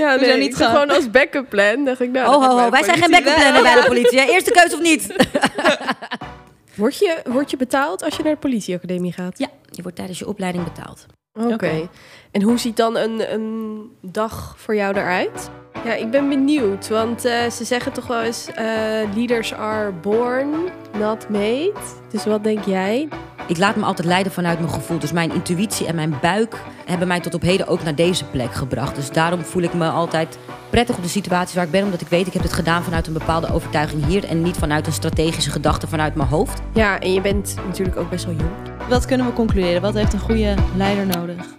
Ja, We nee, zijn niet gewoon als backup plan. Dacht ik, nou, ho, ho. bij Wij zijn geen backup planner bij de politie. hè. Eerste keuze of niet? Word je, word je betaald als je naar de politieacademie gaat? Ja, je wordt tijdens je opleiding betaald. Oké. En hoe ziet dan een, een dag voor jou eruit? Ja, ik ben benieuwd, want eh, ze zeggen toch wel eens: eh, leaders are born, not made. Dus wat denk jij? Ik laat me altijd leiden vanuit mijn gevoel. Dus mijn intuïtie en mijn buik hebben mij tot op heden ook naar deze plek gebracht. Dus daarom voel ik me altijd prettig op de situatie waar ik ben. Omdat ik weet, ik heb het gedaan vanuit een bepaalde overtuiging hier. En niet vanuit een strategische gedachte vanuit mijn hoofd. Ja, en je bent natuurlijk ook best wel jong. Wat kunnen we concluderen? Wat heeft een goede leider nodig?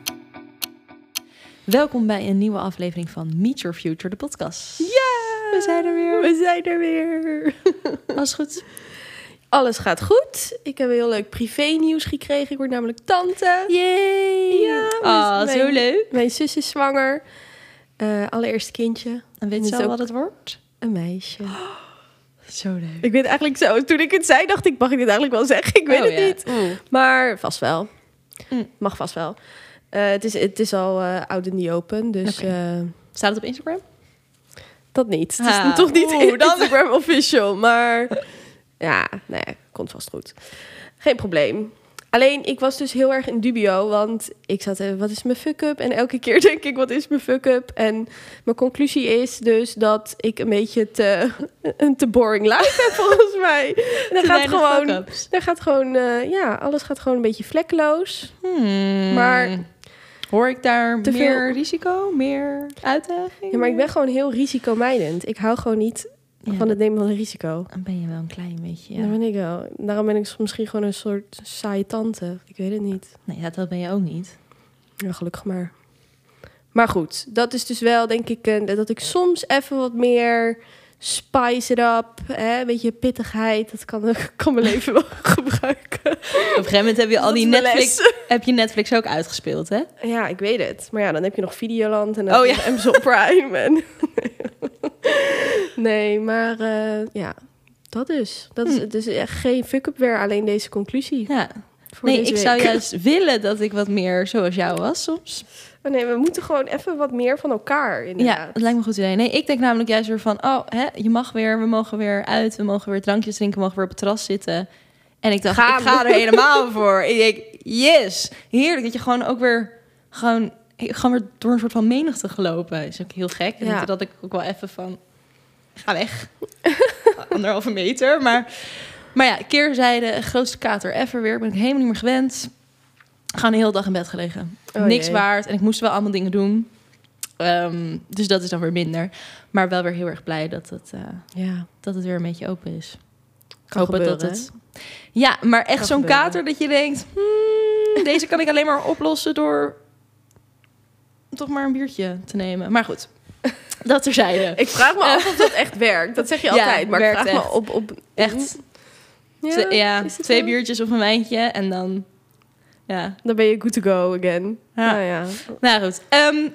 Welkom bij een nieuwe aflevering van Meet Your Future, de podcast. Ja, We zijn er weer. We zijn er weer. Alles goed? Alles gaat goed. Ik heb heel leuk privé-nieuws gekregen. Ik word namelijk tante. Yay! Ja, ah, zo leuk. Mijn zus is zwanger. Eh, allereerste kindje. En weet je al ook- wat het wordt? Een meisje. Zo leuk. Ik weet eigenlijk zo. Toen ik het zei, dacht ik, mag ik dit eigenlijk wel zeggen? Ik weet Oh, het ja. niet. Maar vast wel. Mm. Mag vast wel. Eh, het, is, het is al eh oud in the open, dus eh, Staat het op Instagram? dat niet. Het is Ah, toch niet oeh, dan- Instagram official, maar ja, nee, komt vast goed. Geen probleem. Alleen, ik was dus heel erg in dubio, want ik zat, eh, wat is mijn fuck-up? En elke keer denk ik, wat is mijn fuck-up? En mijn conclusie is dus dat ik een beetje te, een te boring life heb, volgens mij. Dan gaat gewoon, dan gaat gewoon, ja, alles gaat gewoon een beetje vlekkeloos. Hmm. Maar- Hoor ik daar Te meer veel- risico, meer uitdaging? Ja, maar ik ben gewoon heel risicomijdend. Ik hou gewoon niet Ja, van het nemen van een risico. Dan ben je wel een klein beetje, ja. Dat ben ik wel. Daarom ben ik misschien gewoon een soort saaie tante. Ik weet het niet. Nee, dat ben je ook niet. Ja, gelukkig maar. Maar goed, dat is dus wel, denk ik, eh, dat ik soms even wat meer spice it up. Hè? Een beetje pittigheid. Dat kan, kan mijn leven wel gebruiken. Op een gegeven moment heb je al die is Netflix, heb je Netflix ook uitgespeeld, hè? Ja, ik weet het. Maar ja, dan heb je nog Videoland en dan Oh, ja. Amazon Prime. En nee, maar eh, ja, dat dus. Dat is, Hm. het is echt geen fuck-up weer, alleen deze conclusie. Ja. Nee, ik zou juist willen dat ik wat meer zoals jou was soms. Oh nee, we moeten gewoon even wat meer van elkaar, Ja, inderdaad. dat lijkt me een goed idee. Nee, ik denk namelijk juist weer van, oh, hè, je mag weer, we mogen weer uit, we mogen weer drankjes drinken, we mogen weer op het terras zitten. En ik dacht, Gaan. ik ga er helemaal voor. Ik denk, yes, heerlijk dat je gewoon ook weer, gewoon, gewoon weer door een soort van menigte gelopen. Is ook heel gek. Ja. dat ik ook wel even van, ga weg. Anderhalve meter, maar... Maar ja, keerzijde, grootste kater ever weer. Ben ik helemaal niet meer gewend. Gewoon de hele dag in bed gelegen. Oh Niks jee. waard. En ik moest wel allemaal dingen doen. Ehm, dus dat is dan weer minder. Maar wel weer heel erg blij dat het, eh, Ja, dat het weer een beetje open is. kan Hopen gebeuren, dat het... Ja, maar echt zo'n kater dat je denkt... hmm, deze kan ik alleen maar oplossen door toch maar een biertje te nemen. Maar goed, dat terzijde. Ik vraag me af of dat echt werkt. Dat zeg je Ja, altijd. maar ik vraag me op... op Echt, Ja, twee, ja, biertjes of een wijntje en dan... Ja, Dan ben je good to go again. Ja. Nou ja. Nou goed, ehm,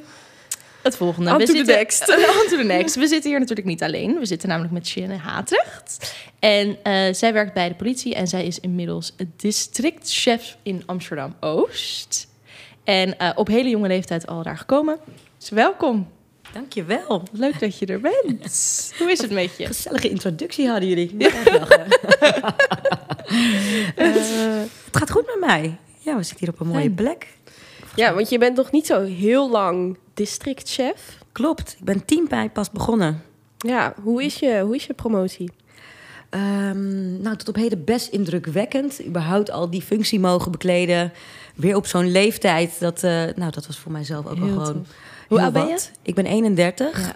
het volgende. On we to the zitten, next. On to the next. We zitten hier natuurlijk niet alleen. We zitten namelijk met Shannon Hatrecht. En eh, zij werkt bij de politie en zij is inmiddels districtchef in Amsterdam-Oost. En eh, op hele jonge leeftijd al daar gekomen. Dus welkom. Dankjewel. Leuk dat je er bent. Hoe is het met je? Gezellige introductie hadden jullie. Ik moet echt lachen. Eh, het gaat goed met mij. Ja, we zitten hier op een mooie Fijn. plek. ja, want je bent nog niet zo heel lang districtchef. Klopt, ik ben tien bij pas begonnen. Ja, hoe is je, hoe is je promotie? Ehm, nou, tot op heden best indrukwekkend. Überhaupt al die functie mogen bekleden. Weer op zo'n leeftijd. Dat, eh, nou, dat was voor mijzelf ook wel Heel gewoon. tof. Hoe oud ben je? Ik ben 31. Ja.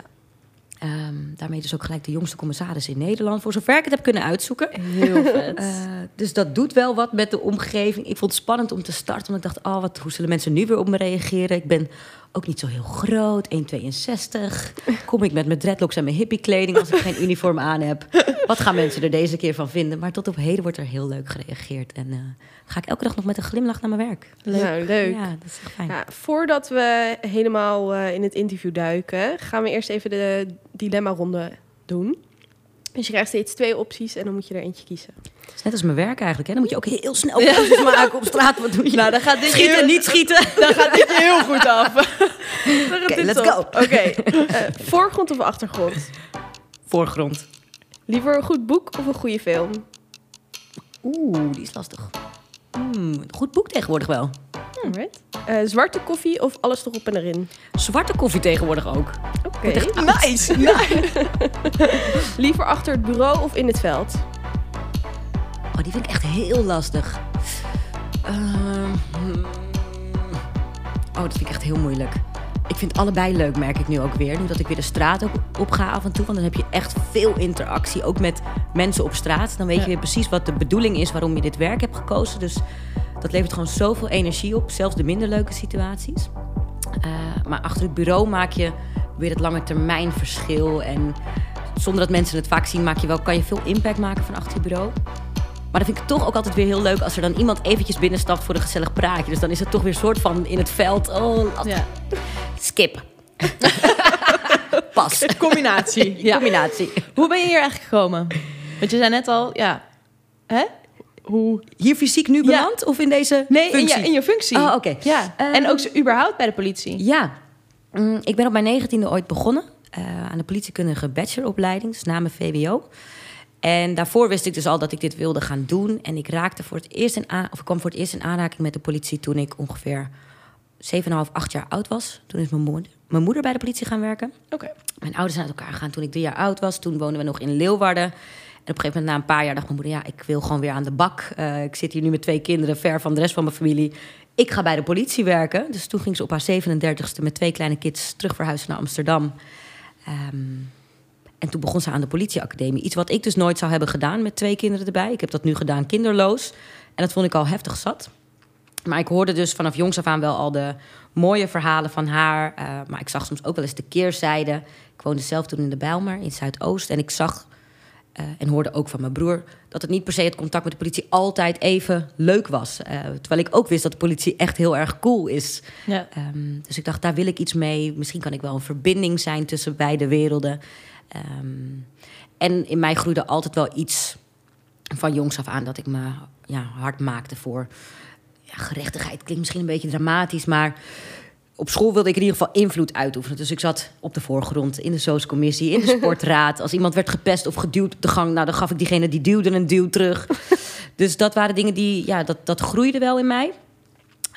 Ehm, daarmee dus ook gelijk de jongste commissaris in Nederland. Voor zover ik het heb kunnen uitzoeken. Heel vet. Eh, dus dat doet wel wat met de omgeving. Ik vond het spannend om te starten. Want ik dacht, oh, wat, hoe zullen mensen nu weer op me reageren? Ik ben ook niet zo heel groot, 1,62. Kom ik met mijn dreadlocks en mijn hippiekleding als ik geen uniform aan heb? Wat gaan mensen er deze keer van vinden? Maar tot op heden wordt er heel leuk gereageerd. En eh, ga ik elke dag nog met een glimlach naar mijn werk. Leuk. Nou, leuk. Ja, dat is fijn. Ja, voordat we helemaal eh, in het interview duiken, gaan we eerst even de dilemma-ronde doen. Dus je krijgt steeds twee opties en dan moet je er eentje kiezen. Het is net als mijn werk eigenlijk. Hè? Dan moet je ook heel snel keuzes maken op straat. Wat doe je? Nou, dan gaat dit schieten, heel- niet schieten. Dan gaat dit je heel goed af. Oké, let's go. Oké, eh, voorgrond of achtergrond? Voorgrond. Liever een goed boek of een goede film? Oeh, die is lastig. Hmm, goed boek tegenwoordig wel. Alright. Eh, zwarte koffie of alles erop en erin? Zwarte koffie tegenwoordig ook. Oké. echt Nice. Liever achter het bureau of in het veld? Oh, die vind ik echt heel lastig. Ehm, hmm. oh, dat vind ik echt heel moeilijk. Ik vind allebei leuk, merk ik nu ook weer. Nu dat ik weer de straat op, op ga af en toe. Want dan heb je echt veel interactie, ook met mensen op straat. Dan weet Ja. je weer precies wat de bedoeling is waarom je dit werk hebt gekozen. Dus dat levert gewoon zoveel energie op. Zelfs de minder leuke situaties. Eh, maar achter het bureau maak je weer het lange termijn verschil. En zonder dat mensen het vaak zien, maak je wel, kan je veel impact maken van achter je bureau. Maar dat vind ik toch ook altijd weer heel leuk als er dan iemand eventjes binnenstapt voor een gezellig praatje. Dus dan is het toch weer een soort van in het veld. Oh, Ja. skip. Pas. Combinatie. Ja. Combinatie. Hoe ben je hier eigenlijk gekomen? Want je zei net al, ja. Hè? Hoe? Hier fysiek nu beland of in deze Nee, in functie? je, in je functie. Oh, oké. Ja. Ehm, en ook überhaupt bij de politie. Ja, Mm, ik ben op mijn negentiende ooit begonnen eh, aan de politiekundige bacheloropleiding, dus na mijn VWO. En daarvoor wist ik dus al dat ik dit wilde gaan doen. En ik raakte voor het eerst in of ik kwam voor het eerst in aanraking met de politie toen ik ongeveer 7,5, 8 jaar oud was. Toen is mijn moeder, mijn moeder bij de politie gaan werken. Oké. Mijn ouders zijn uit elkaar gegaan toen ik drie jaar oud was. Toen woonden we nog in Leeuwarden. En op een gegeven moment, na een paar jaar, dacht mijn moeder... ja, ik wil gewoon weer aan de bak. Eh, ik zit hier nu met twee kinderen, ver van de rest van mijn familie. Ik ga bij de politie werken. Dus toen ging ze op haar 37ste met twee kleine kids... terug verhuizen naar Amsterdam. Ehm, en toen begon ze aan de politieacademie. Iets wat ik dus nooit zou hebben gedaan met twee kinderen erbij. Ik heb dat nu gedaan kinderloos. En dat vond ik al heftig zat. Maar ik hoorde dus vanaf jongs af aan wel al de mooie verhalen van haar. Eh, maar ik zag soms ook wel eens de keerzijde. Ik woonde zelf toen in de Bijlmer in Zuidoost. En ik zag eh, en hoorde ook van mijn broer dat het niet per se het contact met de politie altijd even leuk was. Eh, terwijl ik ook wist dat de politie echt heel erg cool is. Ja. Ehm, dus ik dacht, daar wil ik iets mee. Misschien kan ik wel een verbinding zijn tussen beide werelden. Ehm, en in mij groeide altijd wel iets van jongs af aan dat ik me ja, hard maakte voor ja, gerechtigheid. Klinkt misschien een beetje dramatisch, maar op school wilde ik in ieder geval invloed uitoefenen. Dus ik zat op de voorgrond, in de SOS-commissie, in de sportraad. Als iemand werd gepest of geduwd op de gang, nou, dan gaf ik diegene die duwde een duw terug. dus dat waren dingen die, ja, dat, dat groeide wel in mij.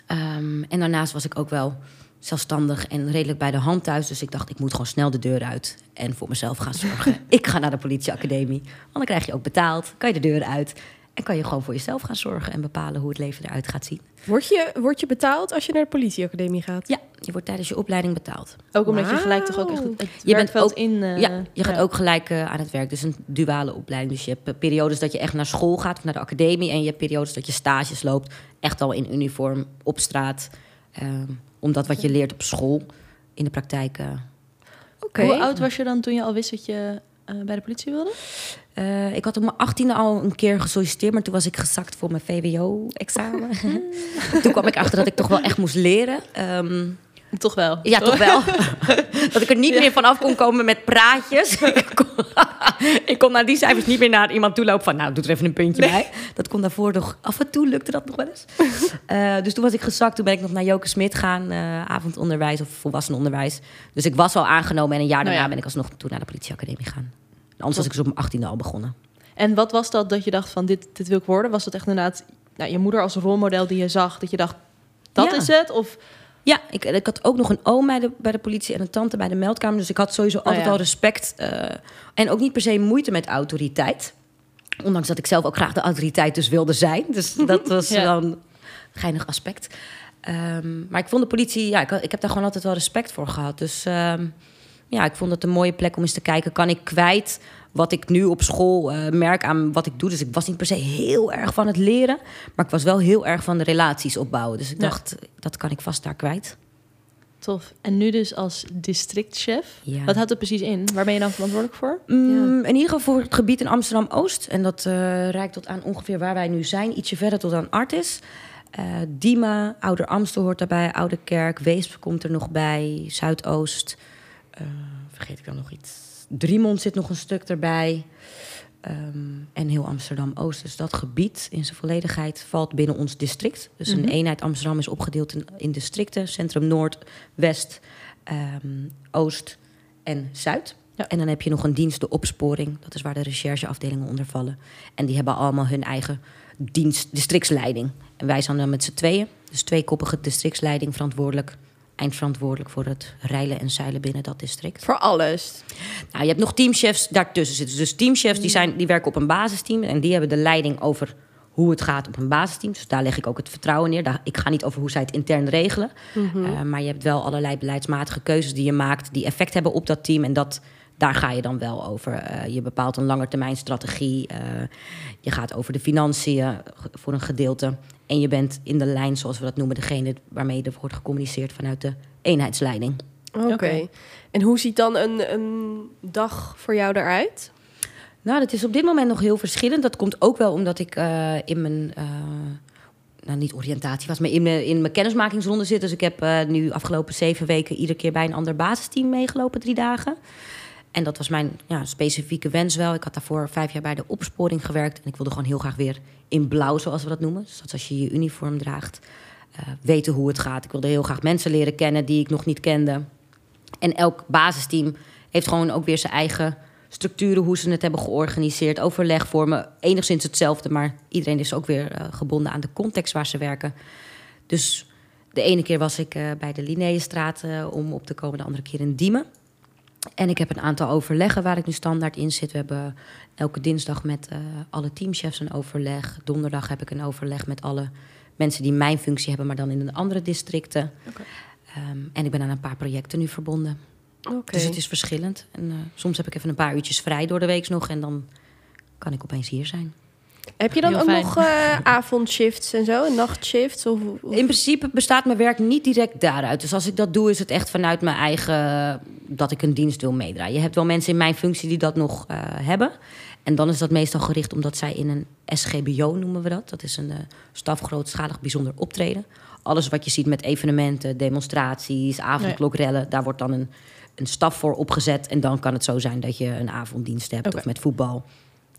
Ehm, en daarnaast was ik ook wel zelfstandig en redelijk bij de hand thuis. Dus ik dacht, ik moet gewoon snel de deur uit en voor mezelf gaan zorgen. ik ga naar de politieacademie, want dan krijg je ook betaald. Kan je de deur uit en kan je gewoon voor jezelf gaan zorgen... en bepalen hoe het leven eruit gaat zien. Word je, word je betaald als je naar de politieacademie gaat? Ja, je wordt tijdens je opleiding betaald. Ook omdat je gelijk toch ook echt het, het Je bent ook- in... eh, ja, je gaat ook gelijk eh, aan het werk. Dus een duale opleiding. Dus je hebt eh, periodes dat je echt naar school gaat of naar de academie. En je hebt periodes dat je stages loopt. Echt al in uniform, op straat. Ehm, omdat wat je leert op school in de praktijk. eh, Oké. Hoe oud was je dan toen je al wist dat je eh, bij de politie wilde? Eh, ik had op mijn achttiende al een keer gesolliciteerd. Maar toen was ik gezakt voor mijn VWO-examen. toen kwam ik achter dat ik toch wel echt moest leren. Ehm, Toch wel. Ja, toch wel. dat ik er niet meer vanaf kon komen met praatjes. ik, kon, naar die cijfers niet meer naar iemand toe lopen van... nou, doe er even een puntje bij. Dat kon daarvoor nog... Af en toe lukte dat nog wel eens. Eh, dus toen was ik gezakt. Toen ben ik nog naar Joke Smit gaan. eh, avondonderwijs of volwassenenonderwijs. Dus ik was al aangenomen. En een jaar Nou daarna ja. ben ik alsnog toen naar de politieacademie gegaan. Anders was ik dus op mijn achttiende al begonnen. En wat was dat dat je dacht van dit, dit wil ik worden? Was dat echt inderdaad nou, je moeder als rolmodel die je zag? Dat je dacht, dat Ja. is het? Of Ja, ik, ik had ook nog een oom bij de, bij de politie en een tante bij de meldkamer. Dus ik had sowieso altijd Oh ja. wel respect. eh, en ook niet per se moeite met autoriteit. Ondanks dat ik zelf ook graag de autoriteit dus wilde zijn. Dus dat was Ja. een geinig aspect. Ehm, maar ik vond de politie, ja, ik, ik heb daar gewoon altijd wel respect voor gehad. Dus ehm, ja, ik vond het een mooie plek om eens te kijken. Kan ik kwijt wat ik nu op school eh, merk aan wat ik doe? Dus ik was niet per se heel erg van het leren. Maar ik was wel heel erg van de relaties opbouwen. Dus ik Ja. dacht, dat kan ik vast daar kwijt. tof. En nu dus als districtchef. Ja. Wat houdt dat precies in? Waar ben je dan verantwoordelijk voor? Mm, In ieder geval voor het gebied in Amsterdam-Oost. En dat eh reikt tot aan ongeveer waar wij nu zijn. Ietsje verder tot aan Artis. Eh Diemen, Ouder Amstel hoort daarbij. Oude Kerk, Weesp komt er nog bij. Zuidoost. Eh, vergeet ik dan nog iets? Driemond zit nog een stuk erbij. Ehm, en heel Amsterdam-Oost. Dus dat gebied in zijn volledigheid valt binnen ons district. Dus Mhm. een eenheid Amsterdam is opgedeeld in, in districten. Centrum Noord, West, ehm, Oost en Zuid. Ja. En dan heb je nog een dienst, de opsporing. Dat is waar de rechercheafdelingen onder vallen. En die hebben allemaal hun eigen dienst, districtsleiding. En wij zijn dan met z'n tweeën. Dus tweekoppige districtsleiding verantwoordelijk. Eindverantwoordelijk voor het reilen en zeilen binnen dat district. Voor alles. Nou, je hebt nog teamchefs daartussen zitten. Dus teamchefs die, zijn, die werken op een basisteam. En die hebben de leiding over hoe het gaat op een basisteam. Dus daar leg ik ook het vertrouwen neer. Daar, ik ga niet over hoe zij het intern regelen. Eh, maar je hebt wel allerlei beleidsmatige keuzes die je maakt... die effect hebben op dat team. En dat, daar ga je dan wel over. Eh, je bepaalt een langetermijnstrategie. eh je gaat over de financiën voor een gedeelte. En je bent in de lijn, zoals we dat noemen... degene waarmee er wordt gecommuniceerd vanuit de eenheidsleiding. Oké. En hoe ziet dan een, een dag voor jou eruit? Nou, dat is op dit moment nog heel verschillend. Dat komt ook wel omdat ik eh, in mijn. eh, nou, niet oriëntatie was, maar in mijn, in mijn kennismakingsronde zit. Dus ik heb eh, nu afgelopen zeven weken iedere keer bij een ander basisteam meegelopen, drie dagen. En dat was mijn ja, specifieke wens wel. Ik had daarvoor vijf jaar bij de opsporing gewerkt. En ik wilde gewoon heel graag weer in blauw, zoals we dat noemen. Dus dat is als je je uniform draagt. eh, weten hoe het gaat. Ik wilde heel graag mensen leren kennen die ik nog niet kende. En elk basisteam heeft gewoon ook weer zijn eigen structuren, hoe ze het hebben georganiseerd, overlegvormen. Enigszins hetzelfde, maar iedereen is ook weer eh, gebonden aan de context waar ze werken. Dus de ene keer was ik eh, bij de Linnaeusstraat eh, om op te komen, de andere keer in Diemen. En ik heb een aantal overleggen waar ik nu standaard in zit. We hebben elke dinsdag met eh, alle teamchefs een overleg. Donderdag heb ik een overleg met alle mensen die mijn functie hebben, maar dan in de andere districten. Ehm, en ik ben aan een paar projecten nu verbonden. Dus het is verschillend. En eh, soms heb ik even een paar uurtjes vrij door de week nog. En dan kan ik opeens hier zijn. Heb je dan Heel ook fijn. nog eh, avondshifts en zo? En nachtshifts? Of, of- In principe bestaat mijn werk niet direct daaruit. Dus als ik dat doe, is het echt vanuit mijn eigen... dat ik een dienst wil meedraaien. Je hebt wel mensen in mijn functie die dat nog eh, hebben. En dan is dat meestal gericht omdat zij in een SGBO noemen we dat. Dat is een eh, staf grootschalig bijzonder optreden. Alles wat je ziet met evenementen, demonstraties, avondklokrellen... daar wordt dan een, een staf voor opgezet. En dan kan het zo zijn dat je een avonddienst hebt of met voetbal.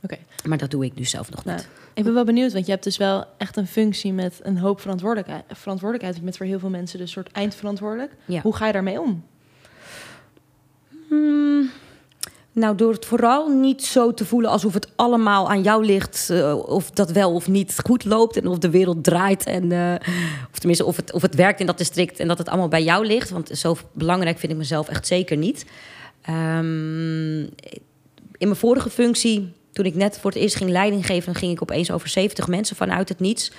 Oké. Maar dat doe ik dus zelf nog Nou, niet. ik ben wel benieuwd, want je hebt dus wel echt een functie met een hoop verantwoordelijkheid. verantwoordelijkheid. Je bent voor heel veel mensen dus een soort eindverantwoordelijk. Ja. Hoe ga je daarmee om? Hmm, nou, door het vooral niet zo te voelen alsof het allemaal aan jou ligt. eh, of dat wel of niet goed loopt en of de wereld draait. En, eh, of tenminste, of het, of het werkt in dat district en dat het allemaal bij jou ligt. Want zo belangrijk vind ik mezelf echt zeker niet. Ehm, in mijn vorige functie, toen ik net voor het eerst ging leiding geven, dan ging ik opeens over 70 mensen vanuit het niets.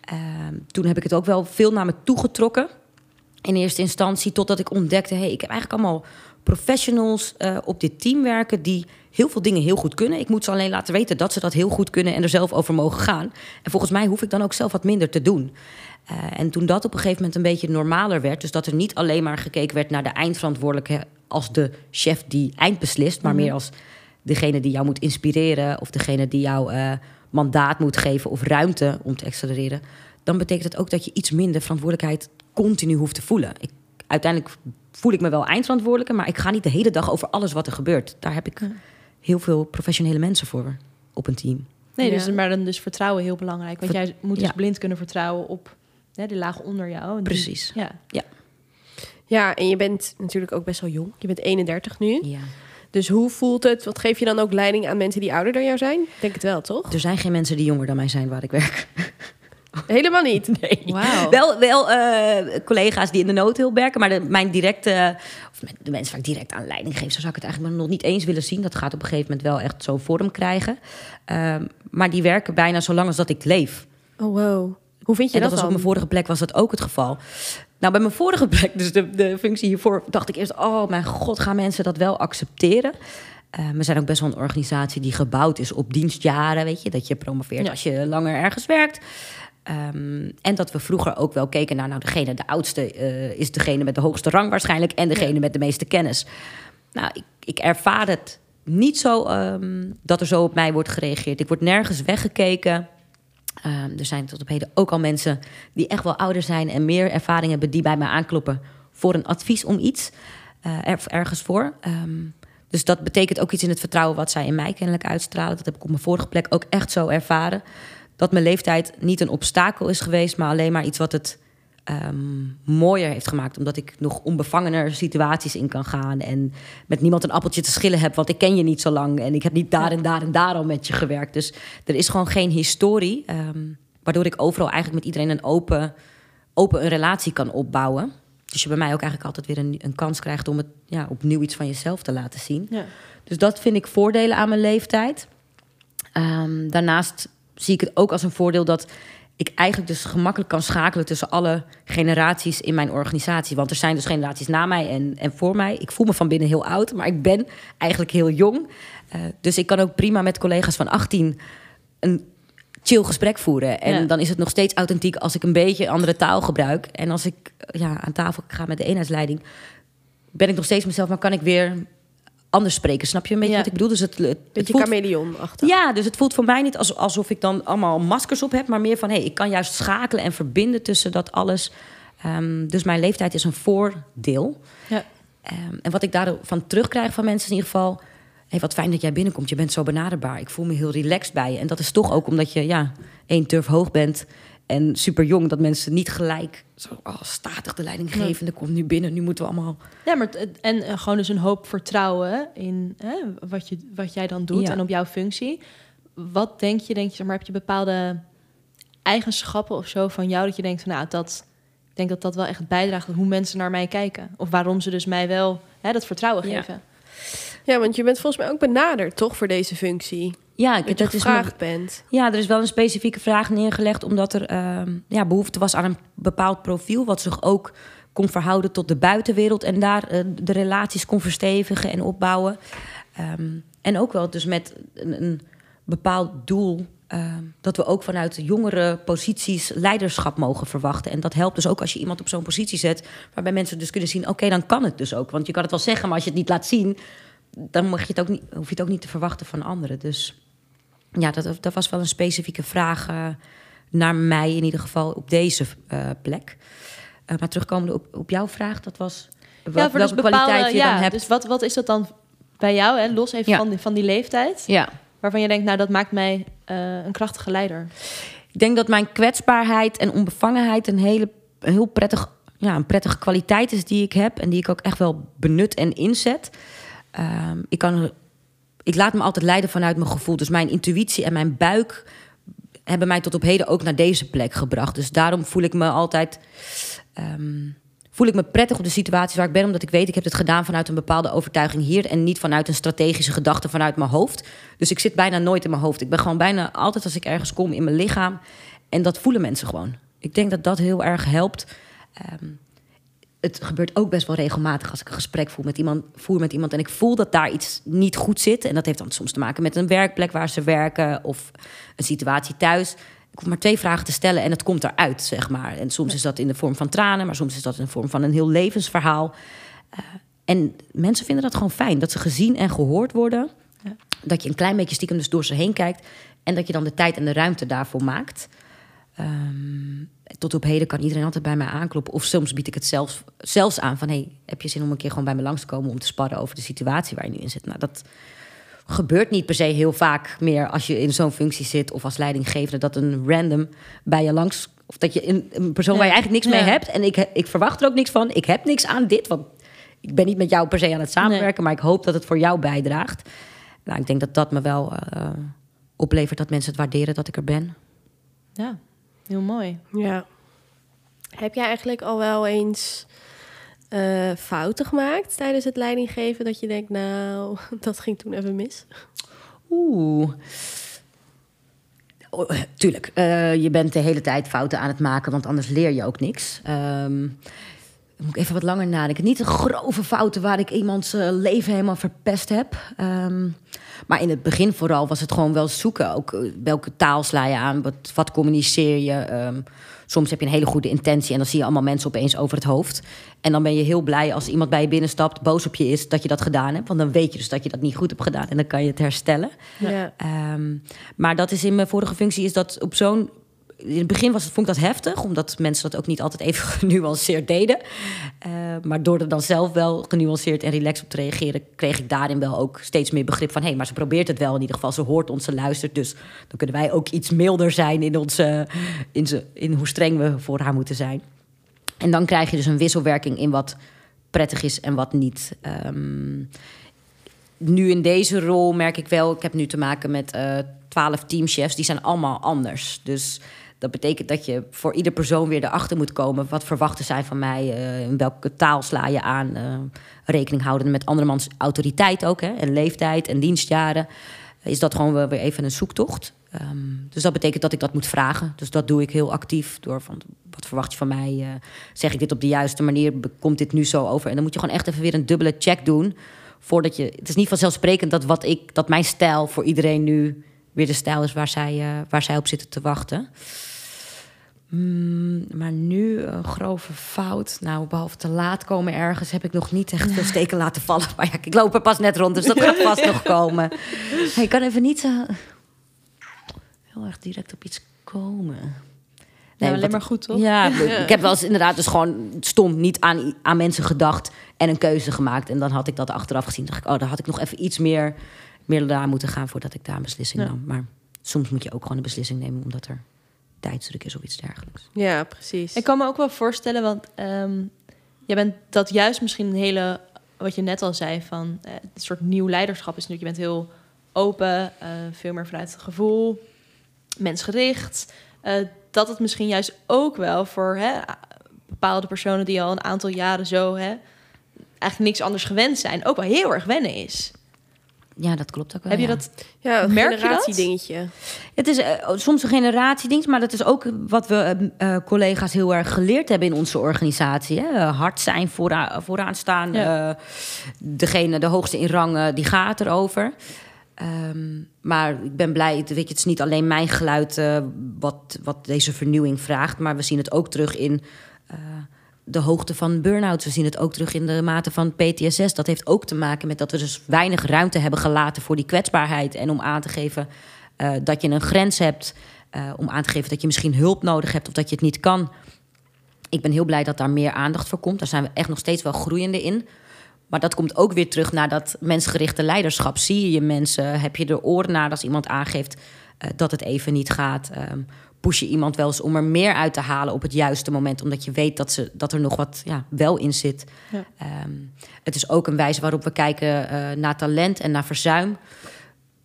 Ehm, toen heb ik het ook wel veel naar me toegetrokken. In eerste instantie, totdat ik ontdekte: hey, ik heb eigenlijk allemaal professionals eh, op dit team werken die heel veel dingen heel goed kunnen. Ik moet ze alleen laten weten dat ze dat heel goed kunnen en er zelf over mogen gaan. En volgens mij hoef ik dan ook zelf wat minder te doen. Eh, en toen dat op een gegeven moment een beetje normaler werd, dus dat er niet alleen maar gekeken werd naar de eindverantwoordelijke als de chef die eind beslist, maar meer als degene die jou moet inspireren of degene die jou eh, mandaat moet geven of ruimte om te accelereren, dan betekent het ook dat je iets minder verantwoordelijkheid continu hoeft te voelen. Ik, uiteindelijk voel ik me wel eindverantwoordelijke, maar ik ga niet de hele dag over alles wat er gebeurt. Daar heb ik Ja. heel veel professionele mensen voor op een team. Nee, Ja. dus, maar dan dus vertrouwen heel belangrijk. Want Ver- jij moet dus ja. blind kunnen vertrouwen op hè, die laag onder jou. En die- Precies. ja. Ja, en je bent natuurlijk ook best wel jong. Je bent 31 nu. Ja. Dus hoe voelt het? Wat geef je dan ook leiding aan mensen die ouder dan jou zijn? Ik Denk het wel, toch? Er zijn geen mensen die jonger dan mij zijn waar ik werk. Helemaal niet. Nee. Wel, wel eh, collega's die in de noodhulp werken, maar de, mijn directe, of de mensen waar ik direct aan leiding geef, zo zou ik het eigenlijk nog niet eens willen zien. Dat gaat op een gegeven moment wel echt zo vorm krijgen. Ehm, maar die werken bijna zo lang als dat ik leef. Oh, wow. Hoe vind je En dat dat, was op mijn vorige plek was dat ook het geval. Nou, bij mijn vorige plek, dus de, de functie hiervoor, dacht ik eerst: oh mijn god, gaan mensen dat wel accepteren? We zijn ook best wel een organisatie die gebouwd is op dienstjaren, weet je, dat je promoveert Ja. als je langer ergens werkt. Ehm, en dat we vroeger ook wel keken naar, nou, degene, de oudste eh, is degene met de hoogste rang waarschijnlijk en degene met de meeste kennis. Nou, ik, ik ervaar het niet zo ehm, dat er zo op mij wordt gereageerd. Ik word nergens weggekeken. Ehm, er zijn tot op heden ook al mensen die echt wel ouder zijn en meer ervaring hebben, die bij mij aankloppen voor een advies om iets. er- ergens voor. Ehm, dus dat betekent ook iets in het vertrouwen wat zij in mij kennelijk uitstralen. Dat heb ik op mijn vorige plek ook echt zo ervaren. Dat mijn leeftijd niet een obstakel is geweest, maar alleen maar iets wat het ehm, mooier heeft gemaakt. Omdat ik nog onbevangener situaties in kan gaan. En met niemand een appeltje te schillen heb, want ik ken je niet zo lang. En ik heb niet daar en daar en daar al met je gewerkt. Dus er is gewoon geen historie. ehm, waardoor ik overal eigenlijk met iedereen een open, open een relatie kan opbouwen. Dus je bij mij ook eigenlijk altijd weer een, een kans krijgt om het ja, opnieuw iets van jezelf te laten zien. Ja. Dus dat vind ik voordelen aan mijn leeftijd. Ehm, daarnaast zie ik het ook als een voordeel dat ik eigenlijk dus gemakkelijk kan schakelen tussen alle generaties in mijn organisatie. Want er zijn dus generaties na mij en, en voor mij. Ik voel me van binnen heel oud, maar ik ben eigenlijk heel jong. Eh, dus ik kan ook prima met collega's van 18 een chill gesprek voeren. En Ja. dan is het nog steeds authentiek als ik een beetje andere taal gebruik. En als ik ja, aan tafel ga met de eenheidsleiding, ben ik nog steeds mezelf, maar kan ik weer anders spreken. Snap je een beetje Ja. wat ik bedoel? Dus het, het, Beetje voelt, chameleon-achtig. ja, dus het voelt voor mij niet als, alsof ik dan allemaal maskers op heb, maar meer van hé, hey, ik kan juist schakelen en verbinden tussen dat alles. Ehm, dus mijn leeftijd is een voordeel. Ja. Ehm, en wat ik daarvan terugkrijg van mensen in ieder geval... Hey, wat fijn dat jij binnenkomt, je bent zo benaderbaar. Ik voel me heel relaxed bij je. En dat is toch ook omdat je ja, één turf hoog bent en super jong... dat mensen niet gelijk zo oh, statig de leidinggevende komt nu binnen. Nu moeten we allemaal... Ja, maar en eh, gewoon dus een hoop vertrouwen in hè, wat, je, wat jij dan doet Ja. en op jouw functie. Wat denk je, denk je, zeg maar, heb je bepaalde eigenschappen of zo van jou dat je denkt van nou, dat ik denk dat dat wel echt bijdraagt aan hoe mensen naar mij kijken. Of waarom ze dus mij wel hè, dat vertrouwen Ja. geven. Ja, want je bent volgens mij ook benaderd, toch, voor deze functie? Ja, ik, Dat je dat is me- gevraagd bent. Ja, er is wel een specifieke vraag neergelegd, omdat er ehm, ja, behoefte was aan een bepaald profiel, wat zich ook kon verhouden tot de buitenwereld en daar eh, de relaties kon verstevigen en opbouwen. Ehm, en ook wel dus met een, een bepaald doel. ehm, dat we ook vanuit jongere posities leiderschap mogen verwachten. En dat helpt dus ook als je iemand op zo'n positie zet. waarbij mensen dus kunnen zien: oké, dan kan het dus ook. Want je kan het wel zeggen, maar als je het niet laat zien. dan mag je het ook niet, hoef je het ook niet te verwachten van anderen. Dus ja, dat, dat was wel een specifieke vraag eh, naar mij in ieder geval op deze eh, plek. Eh, maar terugkomende op, op jouw vraag, dat was wat, ja, voor dus welke kwaliteit je ja, dan hebt. Dus wat, wat is dat dan bij jou, hè, los even Ja. van, die, van die leeftijd, Ja. waarvan je denkt, nou, dat maakt mij een krachtige leider. Ik denk dat mijn kwetsbaarheid en onbevangenheid een hele een heel prettig, ja, een prettige kwaliteit is die ik heb en die ik ook echt wel benut en inzet. Ehm, ik, kan, ik laat me altijd leiden vanuit mijn gevoel. Dus mijn intuïtie en mijn buik hebben mij tot op heden ook naar deze plek gebracht. Dus daarom voel ik me altijd. ehm, voel ik me prettig op de situatie waar ik ben, omdat ik weet ik heb het gedaan vanuit een bepaalde overtuiging hier en niet vanuit een strategische gedachte vanuit mijn hoofd. Dus ik zit bijna nooit in mijn hoofd. Ik ben gewoon bijna altijd als ik ergens kom in mijn lichaam en dat voelen mensen gewoon. Ik denk dat dat heel erg helpt. Ehm, het gebeurt ook best wel regelmatig als ik een gesprek voer met iemand, voer met iemand en ik voel dat daar iets niet goed zit. En dat heeft dan soms te maken met een werkplek waar ze werken of een situatie thuis. Ik hoef maar twee vragen te stellen en het komt eruit, zeg maar. En soms is dat in de vorm van tranen, maar soms is dat in de vorm van een heel levensverhaal. Eh, en mensen vinden dat gewoon fijn, dat ze gezien en gehoord worden. Ja. Dat je een klein beetje stiekem dus door ze heen kijkt. En dat je dan de tijd en de ruimte daarvoor maakt. Ehm, tot op heden kan iedereen altijd bij mij aankloppen. Of soms bied ik het zelfs, zelfs aan van... Hey, heb je zin om een keer gewoon bij me langs te komen... om te sparren over de situatie waar je nu in zit? Nou, dat gebeurt niet per se heel vaak meer... als je in zo'n functie zit of als leidinggevende... dat een random bij je langs... of dat je een, een persoon waar je eigenlijk niks mee hebt... en ik, ik verwacht er ook niks van. Ik heb niks aan dit, want ik ben niet met jou per se aan het samenwerken... maar ik hoop dat het voor jou bijdraagt. Nou, ik denk dat dat me wel eh, oplevert dat mensen het waarderen dat ik er ben. Ja, heel mooi. Ja. Heb jij eigenlijk al wel eens eh, fouten gemaakt tijdens het leidinggeven? Dat je denkt, nou, dat ging toen even mis. Oeh. Oh, tuurlijk, eh, je bent de hele tijd fouten aan het maken, want anders leer je ook niks. Ehm, dan moet ik even wat langer nadenken. Niet de grove fouten waar ik iemands eh, leven helemaal verpest heb. Ehm, maar in het begin vooral was het gewoon wel zoeken. Ook eh, welke taal sla je aan, wat, wat communiceer je. Ehm, soms heb je een hele goede intentie en dan zie je allemaal mensen opeens over het hoofd. En dan ben je heel blij als iemand bij je binnenstapt, boos op je is, dat je dat gedaan hebt. Want dan weet je dus dat je dat niet goed hebt gedaan en dan kan je het herstellen. Ja. Ehm, maar dat is in mijn vorige functie is dat op zo'n in het begin was, vond ik dat heftig, omdat mensen dat ook niet altijd even genuanceerd deden. Uh, maar door er dan zelf wel genuanceerd en relaxed op te reageren, kreeg ik daarin wel ook steeds meer begrip van: hé, hey, maar ze probeert het wel in ieder geval. Ze hoort ons, ze luistert. Dus dan kunnen wij ook iets milder zijn in, onze, in, ze, in hoe streng we voor haar moeten zijn. En dan krijg je dus een wisselwerking in wat prettig is en wat niet. Um, nu in deze rol merk ik wel, ik heb nu te maken met uh, twaalf teamchefs, die zijn allemaal anders. Dus dat betekent dat je voor ieder persoon weer erachter moet komen. Wat verwachten zij van mij? Uh, in welke taal sla je aan? Uh, rekening houden met andermans autoriteit ook. Hè? En leeftijd en dienstjaren. Is dat gewoon weer even een zoektocht. Um, dus dat betekent dat ik dat moet vragen. Dus dat doe ik heel actief. Door van, wat verwacht je van mij? Uh, zeg ik dit op de juiste manier? Komt dit nu zo over? En dan moet je gewoon echt even weer een dubbele check doen. Voordat je... Het is niet vanzelfsprekend dat, wat ik, dat mijn stijl voor iedereen nu weer de stijl is waar zij, waar zij op zitten te wachten. Mm, maar nu een grove fout. Nou, behalve te laat komen ergens heb ik nog niet echt veel steken laten vallen. Maar ja, ik loop er pas net rond, dus dat gaat vast nog komen. Hey, ik kan even niet zo heel erg direct op iets komen. Nee, ja, alleen maar goed, toch? Ja, ik heb wel eens inderdaad dus gewoon stom niet aan, aan mensen gedacht en een keuze gemaakt. En dan had ik dat achteraf gezien. dacht ik, oh, daar had ik nog even iets meer, meer daar moeten gaan voordat ik daar een beslissing ja. nam. Maar soms moet je ook gewoon een beslissing nemen omdat er tijdsdruk is of iets dergelijks. Ja, precies. Ik kan me ook wel voorstellen, want um, je bent dat juist misschien een hele, wat je net al zei, van uh, het soort nieuw leiderschap is natuurlijk, je bent heel open, uh, veel meer vanuit het gevoel, mensgericht. Uh, dat het misschien juist ook wel voor hè, bepaalde personen die al een aantal jaren zo hè, eigenlijk niks anders gewend zijn, ook wel heel erg wennen is. Ja, dat klopt ook wel. Heb je ja. dat? Ja, een merk generatiedingetje. Het is uh, soms een generatieding, maar dat is ook wat we uh, collega's heel erg geleerd hebben in onze organisatie. Hè? hard zijn, vooraan, vooraan staan. Ja. Uh, degene, de hoogste in rang, die gaat erover. Um, maar ik ben blij, weet je, het is niet alleen mijn geluid uh, wat, wat deze vernieuwing vraagt, maar we zien het ook terug in uh, de hoogte van burn-outs. We zien het ook terug in de mate van PTSS. Dat heeft ook te maken met dat we dus weinig ruimte hebben gelaten voor die kwetsbaarheid en om aan te geven uh, dat je een grens hebt, om aan te geven dat je misschien hulp nodig hebt of dat je het niet kan. Ik ben heel blij dat daar meer aandacht voor komt. Daar zijn we echt nog steeds wel groeiende in. Maar dat komt ook weer terug naar dat mensgerichte leiderschap. Zie je mensen? Heb je de oren naar als iemand aangeeft uh, dat het even niet gaat? Um, push je iemand wel eens om er meer uit te halen op het juiste moment, omdat je weet dat, ze, dat er nog wat ja, wel in zit. Ja. Um, het is ook een wijze waarop we kijken uh, naar talent en naar verzuim.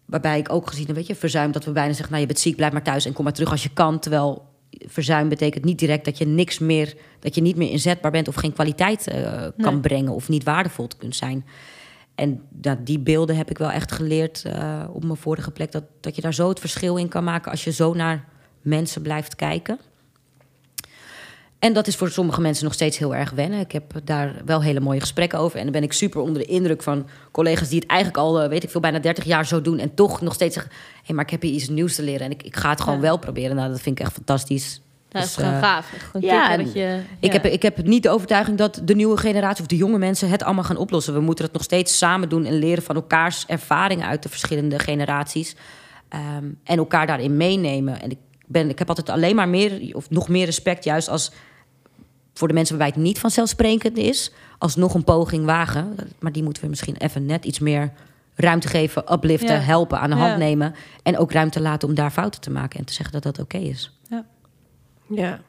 Waarbij ik ook gezien heb, weet je, verzuim dat we bijna zeggen: nou, je bent ziek, blijf maar thuis en kom maar terug als je kan. Terwijl verzuim betekent niet direct dat je niks meer, dat je niet meer inzetbaar bent of geen kwaliteit uh, kan nee. brengen of niet waardevol kunt zijn. En dat, die beelden heb ik wel echt geleerd uh, op mijn vorige plek. Dat, dat je daar zo het verschil in kan maken als je zo naar mensen blijft kijken. En dat is voor sommige mensen nog steeds heel erg wennen. Ik heb daar wel hele mooie gesprekken over. En dan ben ik super onder de indruk van collega's die het eigenlijk al, weet ik veel, bijna 30 jaar zo doen. En toch nog steeds zeggen: hé, hey, maar ik heb hier iets nieuws te leren. En ik, ik ga het gewoon ja. wel proberen. Nou, dat vind ik echt fantastisch. Dat is dus, gewoon uh, gaaf. Gewoon ja, dat je, ja, ik, heb, ik heb niet de overtuiging dat de nieuwe generatie of de jonge mensen het allemaal gaan oplossen. We moeten het nog steeds samen doen en leren van elkaars ervaringen uit de verschillende generaties. Um, en elkaar daarin meenemen. En ik, ben, ik heb altijd alleen maar meer of nog meer respect, juist als voor de mensen waarbij het niet vanzelfsprekend is, alsnog een poging wagen. Maar die moeten we misschien even net iets meer ruimte geven, upliften, ja. helpen, aan de hand ja. nemen. En ook ruimte laten om daar fouten te maken en te zeggen dat dat oké okay is. Ja. ja.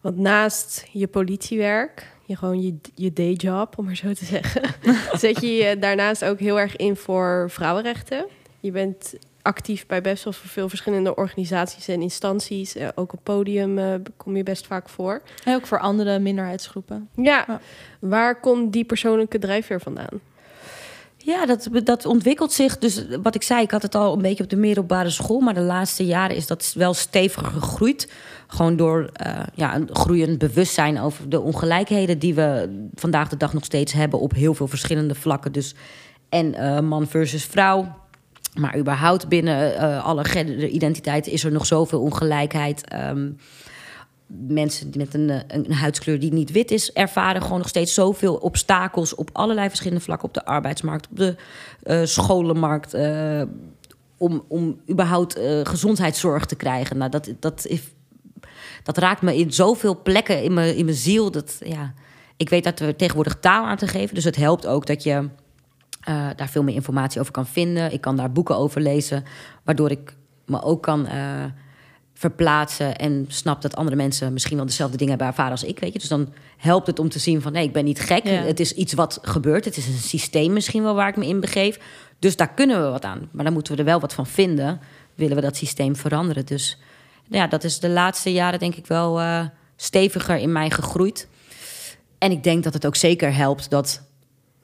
Want naast je politiewerk, je gewoon je, je dayjob, om maar zo te zeggen, zet je je daarnaast ook heel erg in voor vrouwenrechten. Je bent actief bij best wel veel verschillende organisaties en instanties. Uh, ook op podium uh, kom je best vaak voor. En ook voor andere minderheidsgroepen. Ja. ja. Waar komt die persoonlijke drijfveer vandaan? Ja, dat, dat ontwikkelt zich. Dus wat ik zei, ik had het al een beetje op de middelbare school. Maar de laatste jaren is dat wel steviger gegroeid. Gewoon door uh, ja, een groeiend bewustzijn over de ongelijkheden die we vandaag de dag nog steeds hebben op heel veel verschillende vlakken. Dus en man versus vrouw. Maar überhaupt binnen uh, alle genderidentiteiten is er nog zoveel ongelijkheid. Um, mensen met een, een, huidskleur die niet wit is, ervaren gewoon nog steeds zoveel obstakels op allerlei verschillende vlakken. Op de arbeidsmarkt, op de uh, scholenmarkt, om, om überhaupt eh, gezondheidszorg te krijgen. Nou, dat, dat, dat raakt me in zoveel plekken in mijn, in mijn ziel. Dat, ja, ik weet dat we tegenwoordig taal aan te geven. Dus het helpt ook dat je eh, daar veel meer informatie over kan vinden. Ik kan daar boeken over lezen, waardoor ik me ook kan eh, verplaatsen en snap dat andere mensen misschien wel dezelfde dingen hebben ervaren als ik. Weet je? Dus dan helpt het om te zien van nee, ik ben niet gek. Ja. Het is iets wat gebeurt. Het is een systeem misschien wel waar ik me in begeef. Dus daar kunnen we wat aan. Maar dan moeten we er wel wat van vinden. Willen we dat systeem veranderen? Dus nou ja, dat is de laatste jaren denk ik wel eh, steviger in mij gegroeid. En ik denk dat het ook zeker helpt dat,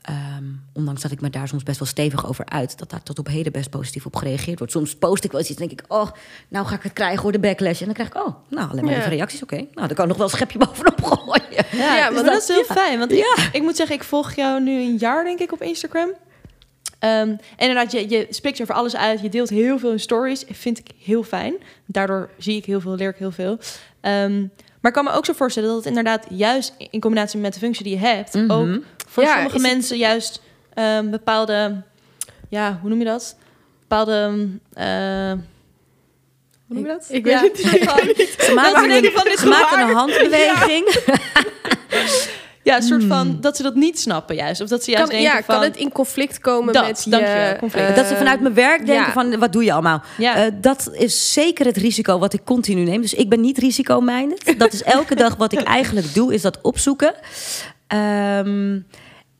ehm, ondanks dat ik me daar soms best wel stevig over uit, dat daar tot op heden best positief op gereageerd wordt. Soms post ik wel eens iets en denk ik, oh, nou ga ik het krijgen hoor, de backlash. En dan krijg ik, oh, nou, alleen maar Ja. even reacties, oké. Nou, dan kan ik nog wel een schepje bovenop gooien. Ja, Ja, dus dat, dat- is heel ja. fijn. Want Ja. ik, ik moet zeggen, ik volg jou nu een jaar, denk ik, op Instagram. Ehm, en inderdaad, je, je spreekt over alles uit. Je deelt heel veel in stories. Vind ik heel fijn. Daardoor zie ik heel veel, leer ik heel veel. Ehm, maar ik kan me ook zo voorstellen dat het inderdaad juist in combinatie met de functie die je hebt... Mhm. ook voor Ja, sommige het- mensen juist ehm, bepaalde... Ja, hoe noem je dat? Bepaalde... eh, hoe noem je dat? Ik weet Ja, het niet. Ze maken, een, van, dit is ze maken waar. een handbeweging. Ja, een soort van dat ze dat niet snappen juist. Of dat ze juist Kan, denken ja, van... kan het in conflict komen Dat, met dankjewel, je... conflict. dat ze vanuit mijn werk denken ja. van, wat doe je allemaal? Ja. Eh, dat is zeker het risico wat ik continu neem. Dus ik ben niet risico-minded. Dat is elke dag wat ik eigenlijk doe, is dat opzoeken. Ehm,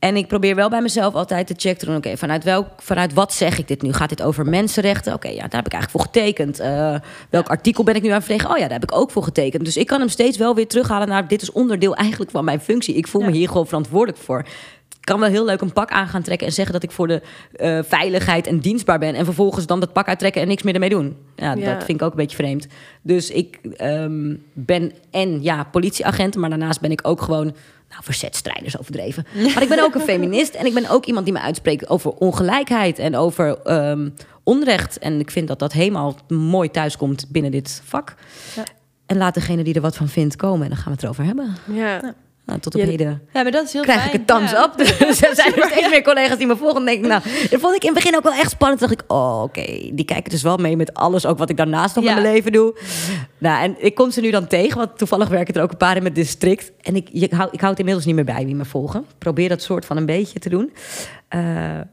en ik probeer wel bij mezelf altijd te checken doen. Oké, vanuit, welk, vanuit wat zeg ik dit nu? Gaat dit over mensenrechten? Oké, ja, daar heb ik eigenlijk voor getekend. Eh, welk artikel ben ik nu aan het verdedigen? Oh ja, daar heb ik ook voor getekend. Dus ik kan hem steeds wel weer terughalen naar... dit is onderdeel eigenlijk van mijn functie. Ik voel me hier gewoon verantwoordelijk voor. Ik kan wel heel leuk een pak aan gaan trekken en zeggen dat ik voor de eh, veiligheid en dienstbaar ben. En vervolgens dan dat pak uittrekken en niks meer ermee doen. Ja, Ja. dat vind ik ook een beetje vreemd. Dus ik ehm, ben en ja, politieagent, maar daarnaast ben ik ook gewoon. Nou, verzetstrijders overdreven. Maar ik ben ook een feminist en ik ben ook iemand die me uitspreekt over ongelijkheid en over ehm, onrecht. En ik vind dat dat helemaal mooi thuiskomt binnen dit vak. Ja. En laat degene die er wat van vindt komen en dan gaan we het erover hebben. Ja. Nou, tot op Ja, heden Ja, maar dat is heel krijg fijn. ik een thumbs Ja. up. Dus er zijn er steeds meer collega's die me volgen. En denk ik, nou, dat vond ik in het begin ook wel echt spannend. Toen dacht ik, oh, oké, die kijken dus wel mee met alles, ook wat ik daarnaast nog in mijn leven doe. Nou, en ik kom ze nu dan tegen, want toevallig werken er ook een paar in mijn district. En ik, je, hou, ik hou het inmiddels niet meer bij wie me volgen. Ik probeer dat soort van een beetje te doen. Eh,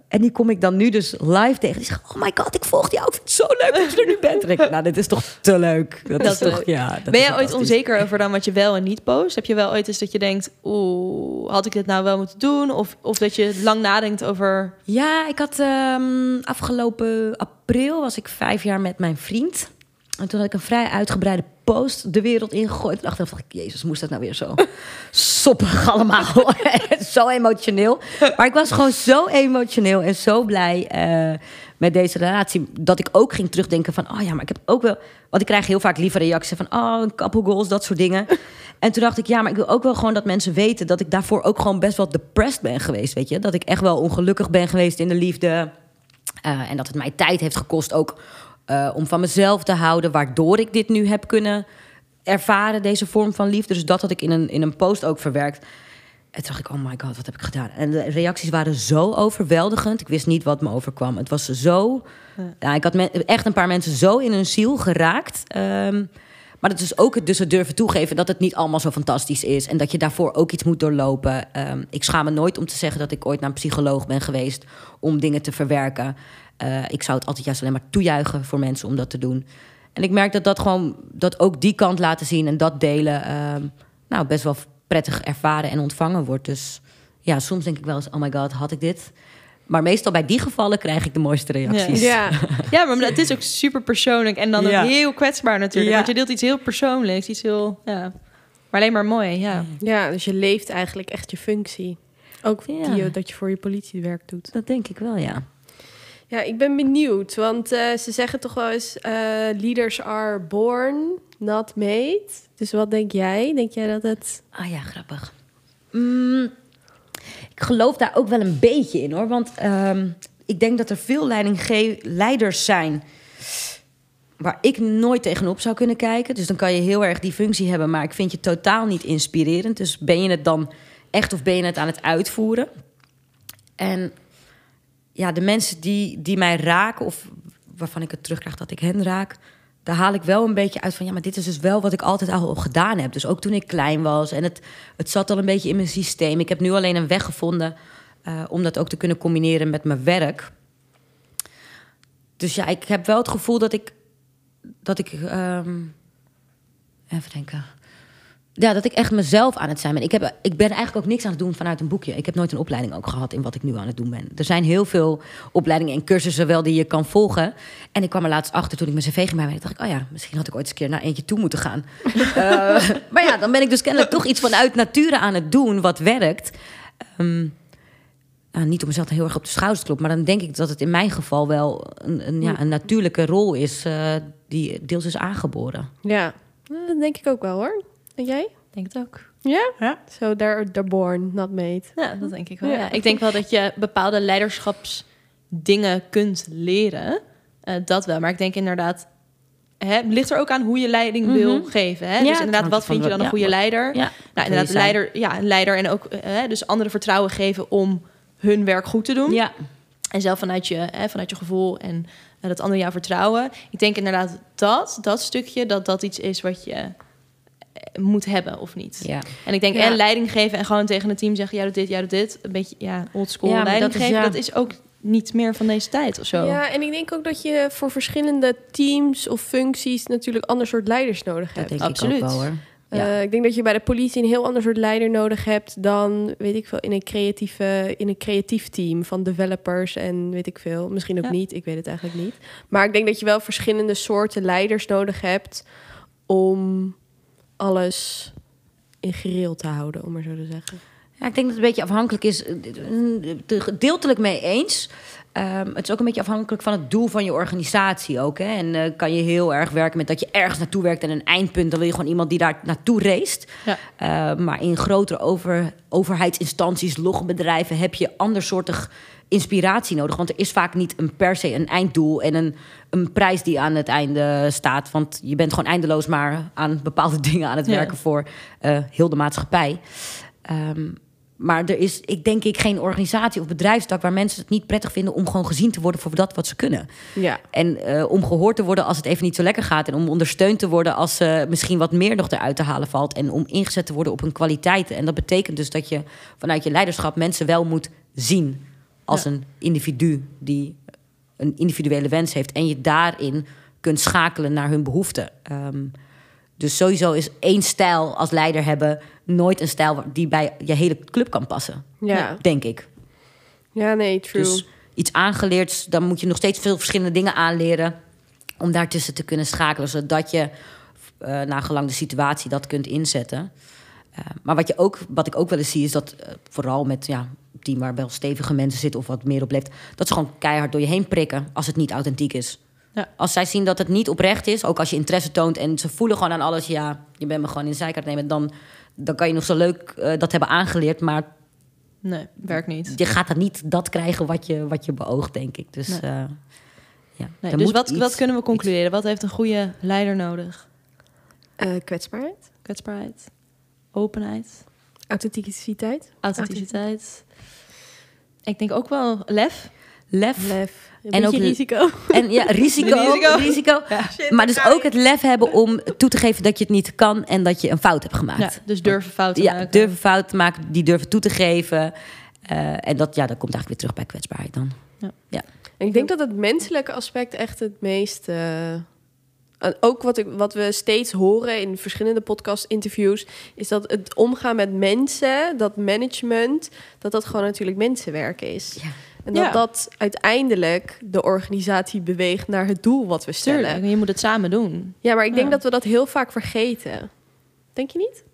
en die kom ik dan nu dus live tegen. Die zeggen, oh my god, ik volg jou. Ik vind het zo leuk dat je er nu bent. En ik, nou, dit is toch te leuk. Dat, Dat is toch, ja. dat Ben jij ooit onzeker over dan wat je wel en niet post? Heb je wel ooit eens dat je denkt, oeh, had ik dit nou wel moeten doen? Of, of dat je lang nadenkt over... Ja, ik had ehm, afgelopen april was ik vijf jaar met mijn vriend. En toen had ik een vrij uitgebreide post de wereld ingegooid. En achteraf dacht ik, jezus, moest dat nou weer zo soppig allemaal? zo emotioneel. Maar ik was gewoon zo emotioneel en zo blij eh, met deze relatie... dat ik ook ging terugdenken van, oh ja, maar ik heb ook wel... Want ik krijg heel vaak lieve reacties van, oh, een couple goals, dat soort dingen. En toen dacht ik, ja, maar ik wil ook wel gewoon dat mensen weten... dat ik daarvoor ook gewoon best wel depressed ben geweest, weet je? Dat ik echt wel ongelukkig ben geweest in de liefde... Uh, en dat het mij tijd heeft gekost ook uh, om van mezelf te houden, waardoor ik dit nu heb kunnen ervaren, deze vorm van liefde. Dus dat had ik in een, in een post ook verwerkt. En toen dacht ik, oh my god, wat heb ik gedaan? En de reacties waren zo overweldigend. Ik wist niet wat me overkwam. Het was zo... Ja. ik had echt een paar mensen zo in hun ziel geraakt. Um, maar dat is ook het, dus het durven toegeven dat het niet allemaal zo fantastisch is. En dat je daarvoor ook iets moet doorlopen. Um, ik schaam me nooit om te zeggen dat ik ooit naar een psycholoog ben geweest om dingen te verwerken. Uh, ik zou het altijd juist alleen maar toejuichen voor mensen om dat te doen. En ik merk dat dat gewoon, dat ook die kant laten zien en dat delen, um, nou best wel prettig ervaren en ontvangen wordt. Dus ja, soms denk ik wel eens, oh my god, had ik dit? Maar meestal bij die gevallen krijg ik de mooiste reacties. Ja, ja maar het is ook super persoonlijk en dan Ja. ook heel kwetsbaar natuurlijk. Ja. Want je deelt iets heel persoonlijks, iets heel, ja, maar alleen maar mooi, ja. ja, dus je leeft eigenlijk echt je functie. Ook Ja. die, dat je voor je politiewerk doet. Dat denk ik wel, ja. Ja, ik ben benieuwd, want eh, ze zeggen toch wel eens: eh, leaders are born, not made. Dus wat denk jij? Denk jij dat het. Ah ja, grappig. Mm, ik geloof daar ook wel een beetje in hoor. Want um, ik denk dat er veel leiders zijn waar ik nooit tegenop zou kunnen kijken. Dus dan kan je heel erg die functie hebben, maar ik vind je totaal niet inspirerend. Dus ben je het dan echt of ben je het aan het uitvoeren? En ja, de mensen die, die mij raken of waarvan ik het terugkrijg dat ik hen raak, daar haal ik wel een beetje uit van ja, maar dit is dus wel wat ik altijd al gedaan heb. Dus ook toen ik klein was en het, het zat al een beetje in mijn systeem. Ik heb nu alleen een weg gevonden eh, om dat ook te kunnen combineren met mijn werk. Dus ja, ik heb wel het gevoel dat ik dat ik ehm, even denken. Ja, dat ik echt mezelf aan het zijn ben. Ik, heb, ik ben eigenlijk ook niks aan het doen vanuit een boekje. Ik heb nooit een opleiding ook gehad in wat ik nu aan het doen ben. Er zijn heel veel opleidingen en cursussen wel die je kan volgen. En ik kwam er laatst achter toen ik mijn cv gemaakt dacht ik, oh ja, misschien had ik ooit eens een keer naar eentje toe moeten gaan. uh, maar ja, dan ben ik dus kennelijk toch iets vanuit nature aan het doen wat werkt. Um, nou, niet om mezelf heel erg op de schouders te kloppen, maar dan denk ik dat het in mijn geval wel een, een, ja, een natuurlijke rol is uh, die deels is aangeboren. Ja, dat denk ik ook wel hoor. En jij? Denk het ook. Ja? Ja. Zo, daar they're born, not made. Ja, dat denk ik wel. Ja. Ja. Ik denk wel dat je bepaalde leiderschapsdingen kunt leren. Eh, dat wel. Maar ik denk inderdaad, hè, het ligt er ook aan hoe je leiding wil Mhm. geven. Hè? Ja, dus inderdaad, wat vind je dan een goede leider? Ja, Nou, inderdaad, leider, ja, een leider en ook eh, hè, dus anderen vertrouwen geven om hun werk goed te doen. ja. En zelf vanuit je, hè, vanuit je gevoel en eh, dat anderen jou vertrouwen. Ik denk inderdaad dat, dat stukje, dat dat iets is wat je moet hebben of niet. ja. En ik denk, Ja. en leiding geven en gewoon tegen het team zeggen... jij doet dit, jij doet dit. Een beetje, ja, oldschool Ja, maar leiding dat is- geven. ja. Dat is ook niet meer van deze tijd of zo. Ja, en ik denk ook dat je voor verschillende teams of functies natuurlijk ander soort leiders nodig Dat hebt. denk Absoluut. ik ook wel hoor. Ja. Eh, ik denk dat je bij de politie een heel ander soort leider nodig hebt dan, weet ik veel, in een, creatieve, in een creatief team van developers en weet ik veel. Misschien ook Ja. niet, ik weet het eigenlijk niet. Maar ik denk dat je wel verschillende soorten leiders nodig hebt om alles in gereel te houden, om maar zo te zeggen. Ja, ik denk dat het een beetje afhankelijk is. Gedeeltelijk mee eens. Ehm, het is ook een beetje afhankelijk van het doel van je organisatie ook. Hè? En eh, kan je heel erg werken met dat je ergens naartoe werkt en een eindpunt. Dan wil je gewoon iemand die daar naartoe race. Ja. Eh, maar in grotere over, overheidsinstanties, loggenbedrijven... heb je andersoortig inspiratie nodig. Want er is vaak niet een per se een einddoel... en een, een prijs die aan het einde staat. Want je bent gewoon eindeloos maar aan bepaalde dingen aan het Ja. werken... voor eh, heel de maatschappij. Ehm, maar er is, ik denk ik, geen organisatie of bedrijfstak... waar mensen het niet prettig vinden om gewoon gezien te worden... voor dat wat ze kunnen. Ja, En eh, om gehoord te worden als het even niet zo lekker gaat. En om ondersteund te worden als eh, misschien wat meer nog eruit te halen valt. En om ingezet te worden op hun kwaliteiten. En dat betekent dus dat je vanuit je leiderschap mensen wel moet zien als Ja. een individu die een individuele wens heeft. En je daarin kunt schakelen naar hun behoeften. Ehm, dus sowieso is één stijl als leider hebben nooit een stijl die bij je hele club kan passen. ja. Denk ik. ja nee, true. Dus iets aangeleerd, dan moet je nog steeds veel verschillende dingen aanleren. Om daartussen te kunnen schakelen, zodat je naar gelang de situatie dat kunt inzetten. Eh, maar wat, je ook, wat ik ook wel eens zie, is dat eh, vooral met ja, team waar wel stevige mensen zitten of wat meer op leeft, dat ze gewoon keihard door je heen prikken als het niet authentiek is. Ja. Als zij zien dat het niet oprecht is, ook als je interesse toont en ze voelen gewoon aan alles, ja, je bent me gewoon in de zijkant nemen, dan, dan kan je nog zo leuk eh, dat hebben aangeleerd, maar Nee, werkt niet. je gaat dan niet dat krijgen wat je, wat je beoogt, denk ik. Dus, Nee. eh, ja. Nee, dus wat, iets- wat kunnen we concluderen? Wat heeft een goede leider nodig? Eh, kwetsbaarheid, Kwetsbaarheid, openheid, authenticiteit, authenticiteit. Ik denk ook wel lef. Lef. lef, een En ook- risico. En ja, risico. Risico. risico. maar dus ook het lef hebben om toe te geven dat je het niet kan en dat je een fout hebt gemaakt. Ja, dus durven fouten Ja, maken. durven fouten te maken, die durven toe te geven. Eh, en dat, ja, dat komt eigenlijk weer terug bij kwetsbaarheid dan. En ik denk dat het menselijke aspect echt het meest. eh, en ook wat, ik, wat we steeds horen in verschillende podcast-interviews, is dat het omgaan met mensen, dat management, dat dat gewoon natuurlijk mensenwerk is. Ja. En dat Ja. dat uiteindelijk de organisatie beweegt naar het doel wat we stellen. Tuurlijk, je moet het samen doen. Ja, maar ik denk Ja. dat we dat heel vaak vergeten. Denk je niet?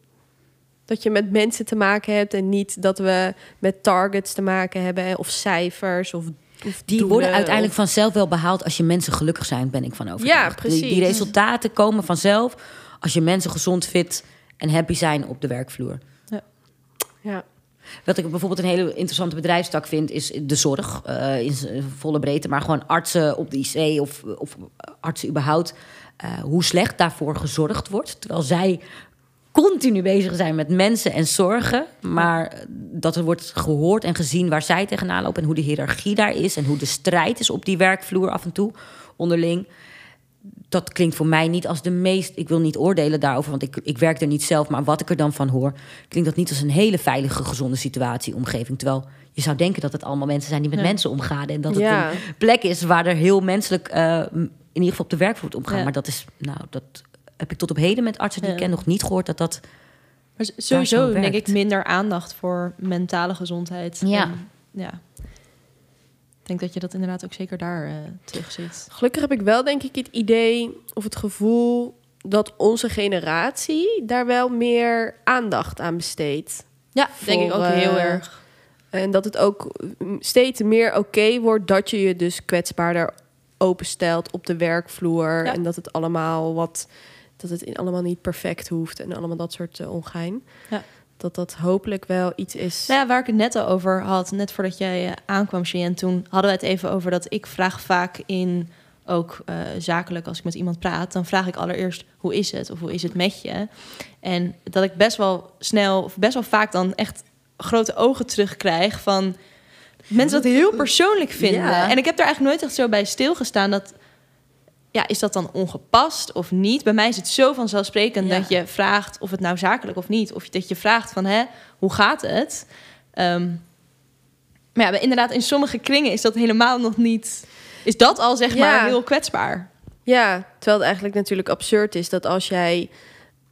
Dat je met mensen te maken hebt en niet dat we met targets te maken hebben of cijfers of, of Die doelen worden uiteindelijk of- vanzelf wel behaald als je mensen gelukkig zijn, ben ik van overtuigd. Ja, precies. Die, die resultaten komen vanzelf als je mensen gezond, fit en happy zijn op de werkvloer. Ja. Wat ik bijvoorbeeld een hele interessante bedrijfstak vind, is de zorg eh, in z'n volle breedte. Maar gewoon artsen op de IC of, of artsen überhaupt. eh, hoe slecht daarvoor gezorgd wordt. Terwijl zij continu bezig zijn met mensen en zorgen. Maar dat er wordt gehoord en gezien waar zij tegenaan lopen. En hoe de hiërarchie daar is. En hoe de strijd is op die werkvloer af en toe. onderling. Dat klinkt voor mij niet als de meest. Ik wil niet oordelen daarover, want ik, ik werk er niet zelf. Maar wat ik er dan van hoor, klinkt dat niet als een hele veilige, gezonde situatie, omgeving. Terwijl je zou denken dat het allemaal mensen zijn die met Ja. mensen omgaan. En dat het Ja. een plek is waar er heel menselijk, eh, in ieder geval op de werkvloer omgaan. Ja. Maar dat is, nou, dat heb ik tot op heden met artsen die Ja. ik ken nog niet gehoord dat dat. Maar sowieso zo denk werkt. ik minder aandacht voor mentale gezondheid. Ja. En, ja. Ik denk dat je dat inderdaad ook zeker daar eh terug ziet. Gelukkig heb ik wel, denk ik, het idee of het gevoel dat onze generatie daar wel meer aandacht aan besteedt. Ja, denk ik ook heel eh, erg. En dat het ook mm, steeds meer oké wordt dat je je dus kwetsbaarder openstelt op de werkvloer. Ja. En dat het allemaal wat dat het in- allemaal niet perfect hoeft en allemaal dat soort eh, ongein. Ja. Dat dat hopelijk wel iets is. Nou ja, waar ik het net al over had, net voordat jij eh, aankwam, Cheyenne, toen hadden we het even over dat ik vraag vaak in, ook eh, zakelijk als ik met iemand praat, dan vraag ik allereerst hoe is het of hoe is het met je? En dat ik best wel snel, of best wel vaak dan echt grote ogen terugkrijg van mensen dat heel persoonlijk vinden. Ja. En ik heb daar eigenlijk nooit echt zo bij stilgestaan dat, ja, is dat dan ongepast of niet? Bij mij is het zo vanzelfsprekend Ja. dat je vraagt of het nou zakelijk of niet, of dat je vraagt van, hè, hoe gaat het? Ehm, maar ja, inderdaad, in sommige kringen is dat helemaal nog niet. Is dat al zeg Ja. maar heel kwetsbaar? Ja, terwijl het eigenlijk natuurlijk absurd is dat als jij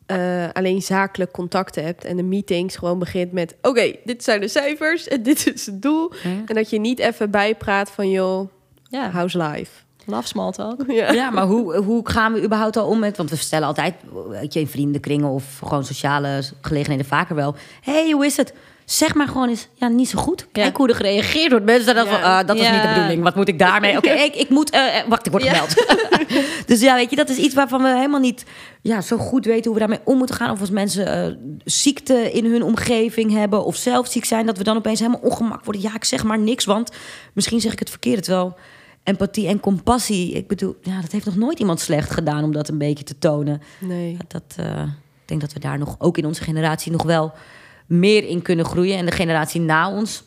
eh, alleen zakelijk contact hebt en de meetings gewoon begint met: oké, dit zijn de cijfers en dit is het doel. En dat je niet even bijpraat van: joh, Ja, how's life? Love small talk. Ja. Ja, maar hoe, hoe gaan we überhaupt al om met... Want we vertellen altijd, weet je, in vriendenkringen of gewoon sociale gelegenheden vaker wel... hey, hoe is het? Zeg maar gewoon eens, ja, niet zo goed. Kijk Ja. hoe er gereageerd wordt. Mensen dan Ja. van, ah, dat was Ja. niet de bedoeling. Wat moet ik daarmee? Oké, ik, ik moet... eh, eh, wacht, ik word Ja. gebeld. dus ja, weet je, dat is iets waarvan we helemaal niet ja, zo goed weten... hoe we daarmee om moeten gaan. Of als mensen eh, ziekte in hun omgeving hebben... of zelf ziek zijn, dat we dan opeens helemaal ongemak worden. Ja, ik zeg maar niks, want misschien zeg ik het verkeerd. Terwijl empathie en compassie... ik bedoel, ja, dat heeft nog nooit iemand slecht gedaan... om dat een beetje te tonen. Nee. Dat, eh, ik denk dat we daar nog, ook in onze generatie, nog wel meer in kunnen groeien. En de generatie na ons.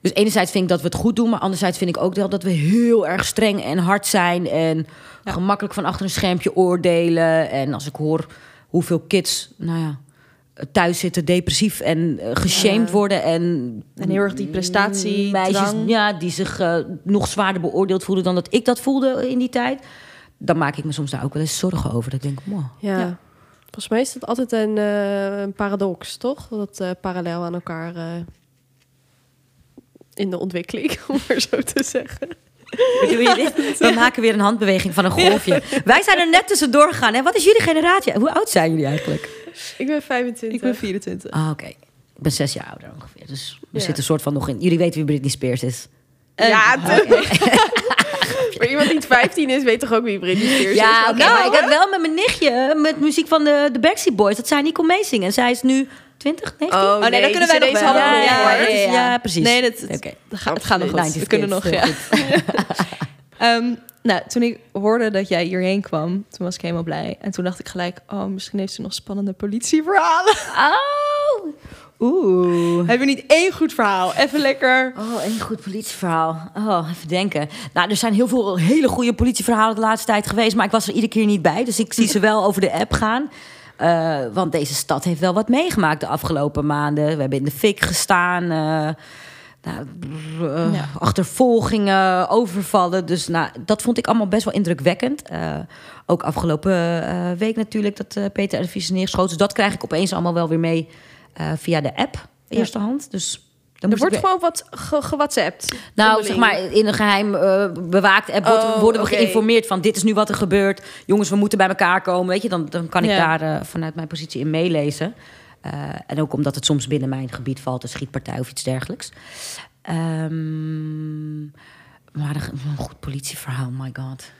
Dus enerzijds vind ik dat we het goed doen, maar anderzijds vind ik ook wel dat we heel erg streng en hard zijn en Ja. gemakkelijk van achter een schermpje oordelen. En als ik hoor hoeveel kids, nou ja, thuis zitten depressief en eh, geshamed Ja. worden en En heel erg die prestatiedrang. meisjes ja, die zich eh, nog zwaarder beoordeeld voelen dan dat ik dat voelde in die tijd. Dan maak ik me soms daar ook wel eens zorgen over. Dat ik denk, wow. Ja. Ja. Volgens mij is dat altijd een, eh, een paradox, toch? Dat eh, parallel aan elkaar eh, in de ontwikkeling, om maar zo te zeggen. Doe je dit? We maken weer een handbeweging van een golfje. Wij zijn er net tussendoor gegaan. En wat is jullie generatie? Hoe oud zijn jullie eigenlijk? Ik ben 25. Ik ben 24. Ah, oké. Ik ben zes jaar ouder ongeveer. Dus we Ja. zitten een soort van nog in. Jullie weten wie Britney Spears is. ja, Eh, te- maar iemand die 15 is, weet toch ook wie Britney Spears Ja, is? oké. Nou, maar ik had wel met mijn nichtje met muziek van de, de Backstreet Boys. Dat zij niet kon meezingen. En zij is nu 20, 19? Oh, nee, dan kunnen wij nog wel. ja, ja, ja, ja, precies. Nee, dat, Oké. het gaat- het gaat nog goed. 90s We kunnen nog, ja. Ehm, nou, toen ik hoorde dat jij hierheen kwam, toen was ik helemaal blij. En toen dacht ik gelijk, oh, misschien heeft ze nog spannende politieverhalen. Oh. Oeh. Hebben we niet één goed verhaal? Even lekker. Oh, een goed politieverhaal. Oh, even denken. Nou, er zijn heel veel hele goede politieverhalen de laatste tijd geweest, maar ik was er iedere keer niet bij. Dus ik zie ze wel over de app gaan. Eh, want deze stad heeft wel wat meegemaakt de afgelopen maanden. We hebben in de fik gestaan. eh, nou, eh, Ja. Achtervolgingen, overvallen. Dus nou, dat vond ik allemaal best wel indrukwekkend. Eh, ook afgelopen eh, week natuurlijk dat Peter de Vries is neergeschoten. Dus dat krijg ik opeens allemaal wel weer mee via de app, Ja. eerste hand. Dus dan Er wordt gewoon wat ge gewhatsappt. nou, zeg maar, in een geheim eh, bewaakt app wordt- Oh, worden we geïnformeerd van dit is nu wat er gebeurt. Jongens, we moeten bij elkaar komen. Weet je, dan, dan kan ik Ja. daar vanuit mijn positie in meelezen. Eh, en ook omdat het soms binnen mijn gebied valt, een schietpartij of iets dergelijks. Ehm, maar een, goed politieverhaal, my god.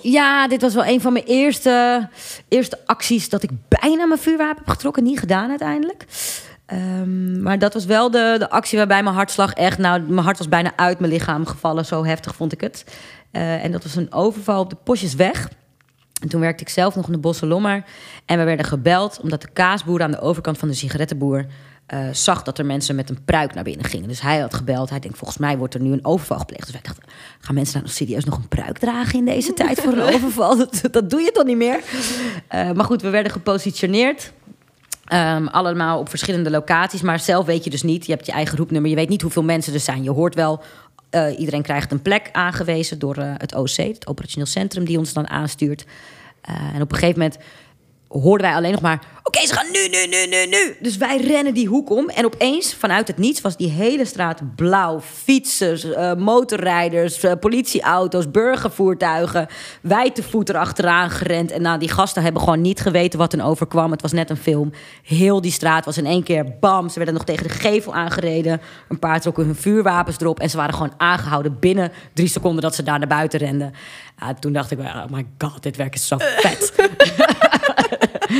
Ja, dit was wel een van mijn eerste, eerste acties dat ik bijna mijn vuurwapen heb getrokken. Niet gedaan uiteindelijk. Ehm, maar dat was wel de, de actie waarbij mijn hartslag echt... Nou, mijn hart was bijna uit mijn lichaam gevallen. Zo heftig vond ik het. Eh, en dat was een overval op de Posjesweg. En toen werkte ik zelf nog in de Bosselommer. En we werden gebeld omdat de kaasboer aan de overkant van de sigarettenboer... eh, zag dat er mensen met een pruik naar binnen gingen. Dus hij had gebeld. Hij denkt, volgens mij wordt er nu een overval gepleegd. Dus wij dachten, Gaan mensen nou nog serieus nog een pruik dragen in deze tijd voor een overval? Dat, dat doe je toch niet meer? Eh, maar goed, we werden gepositioneerd. Ehm, allemaal op verschillende locaties, maar zelf weet je dus niet. Je hebt je eigen roepnummer, je weet niet hoeveel mensen er zijn. Je hoort wel, eh, iedereen krijgt een plek aangewezen door eh, het OC, het operationeel centrum, die ons dan aanstuurt. Eh, en op een gegeven moment hoorden wij alleen nog maar... Oké, ze gaan nu, nu, nu, nu, nu. Dus wij rennen die hoek om. En opeens, vanuit het niets, was die hele straat blauw. Fietsers, eh, motorrijders, eh, politieauto's, burgervoertuigen. Wij te voet erachteraan gerend. En nou, die gasten hebben gewoon niet geweten wat hen overkwam. Het was net een film. Heel die straat was in één keer bam. Ze werden nog tegen de gevel aangereden. Een paar trokken hun vuurwapens erop. En ze waren gewoon aangehouden binnen drie seconden dat ze daar naar buiten renden. Toen dacht ik, oh my god, dit werk is zo vet.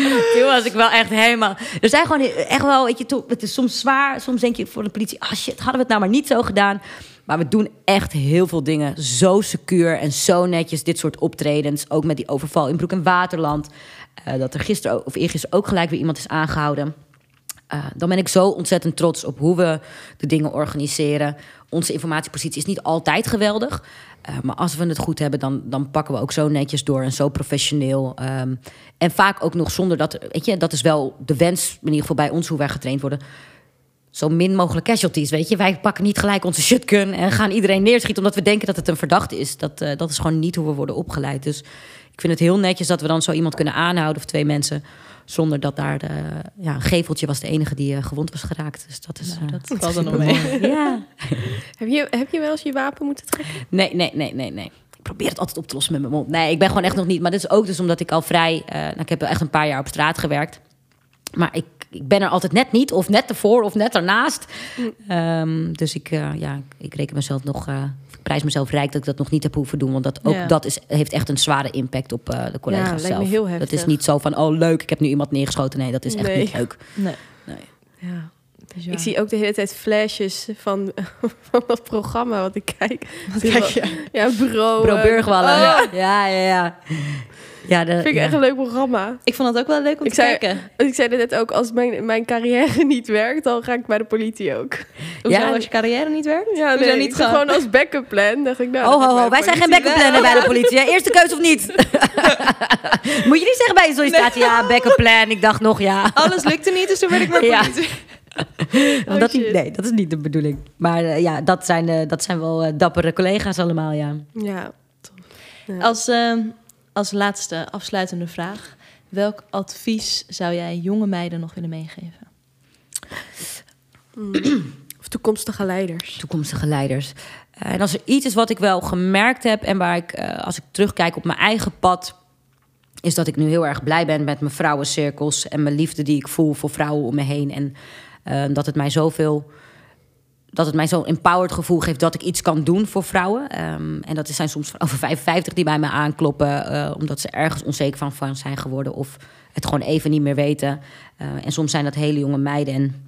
Toen was ik wel echt helemaal. Er zijn gewoon echt wel, weet je, het is soms zwaar. Soms denk je voor de politie, ah shit, hadden we het nou maar niet zo gedaan. Maar we doen echt heel veel dingen zo secuur en zo netjes. Dit soort optredens, ook met die overval in Broek en Waterland. Uh, dat er gisteren of eergisteren ook gelijk weer iemand is aangehouden. Uh, dan ben ik zo ontzettend trots op hoe we de dingen organiseren. Onze informatiepositie is niet altijd geweldig. Uh, maar als we het goed hebben, dan, dan pakken we ook zo netjes door en zo professioneel. Um, en vaak ook nog zonder dat, weet je, dat is wel de wens, in ieder geval bij ons, hoe wij getraind worden. Zo min mogelijk casualties, weet je. Wij pakken niet gelijk onze shotgun en gaan iedereen neerschieten omdat we denken dat het een verdachte is. Dat, uh, dat is gewoon niet hoe we worden opgeleid. Dus ik vind het heel netjes dat we dan zo iemand kunnen aanhouden of twee mensen. Zonder dat daar de, ja, een geveltje was de enige die uh, gewond was geraakt. Dus dat is. Nou, dat uh, valt er nog mee. ja. heb, je, heb je wel eens je wapen moeten trekken? Nee, nee, nee, nee, nee. Ik probeer het altijd op te lossen met mijn mond. Nee, ik ben gewoon echt nog niet. Maar dat is ook dus omdat ik al vrij. Uh, nou, ik heb echt een paar jaar op straat gewerkt. Maar ik, ik ben er altijd net niet, of net ervoor, of net ernaast. Mm. Um, dus ik, uh, ja, ik reken mezelf nog. Uh, prijs mezelf rijk dat ik dat nog niet heb hoeven doen. Want dat, ook Ja. dat is, heeft echt een zware impact op uh, de collega's Ja, lijkt zelf. me heel dat is niet zo van, oh leuk, ik heb nu iemand neergeschoten. Nee, dat is echt Nee. niet leuk. Nee. Nee. Ja. Dus ja. Ik zie ook de hele tijd flashes van, van dat programma wat ik kijk. Wat kijk je? Ja. Bro eh, Burgwallen. oh, Ja, ja, ja. Ja, de, vind ik ja. echt een leuk programma. Ik vond het ook wel leuk om Ik te zei- kijken. Ik zei net ook, als mijn, mijn carrière niet werkt, dan ga ik bij de politie ook. Hoezo, Ja, als je carrière niet werkt? Ja, nee, niet niet gaan? gewoon als backup plan. Dacht ik, nou, Oh, ho, ho, wij zijn geen backup planner bij de politie. hè? Eerste keuze of niet? Moet je niet zeggen bij je sollicitatie, ja, backup plan. Ik dacht nog, ja. Alles lukte niet, dus toen werd ik maar Ja. politie. Want dat, shit. nee, dat is niet de bedoeling. Maar eh, ja, dat zijn, eh, dat zijn wel eh, dappere collega's allemaal, ja. Ja, tof. Ja. Als, ehm, als laatste afsluitende vraag. Welk advies zou jij jonge meiden nog willen meegeven? Of toekomstige leiders. Toekomstige leiders. Eh, en als er iets is wat ik wel gemerkt heb... en waar ik, eh, als ik terugkijk op mijn eigen pad... is dat ik nu heel erg blij ben met mijn vrouwencirkels... en mijn liefde die ik voel voor vrouwen om me heen. En eh, dat het mij zoveel... dat het mij zo'n empowered gevoel geeft dat ik iets kan doen voor vrouwen. Ehm, en dat zijn soms over 55 die bij me aankloppen... eh, omdat ze ergens onzeker van, zijn geworden... of het gewoon even niet meer weten. Eh, en soms zijn dat hele jonge meiden... En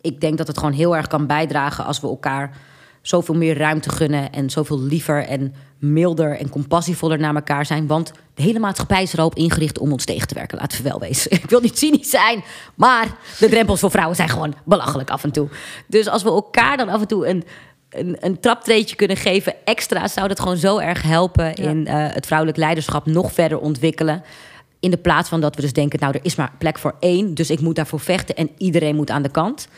ik denk dat het gewoon heel erg kan bijdragen als we elkaar zoveel meer ruimte gunnen en zoveel liever en milder en compassievoller naar elkaar zijn. Want de hele maatschappij is er al op ingericht om ons tegen te werken. Laten we wel wezen. Ik wil niet cynisch zijn, maar de drempels voor vrouwen zijn gewoon belachelijk af en toe. Dus als we elkaar dan af en toe een, een, een traptreetje kunnen geven extra, zou dat gewoon zo erg helpen in eh, het vrouwelijk leiderschap nog verder ontwikkelen. In de plaats van dat we dus denken, nou, er is maar plek voor één, dus ik moet daarvoor vechten en iedereen moet aan de kant.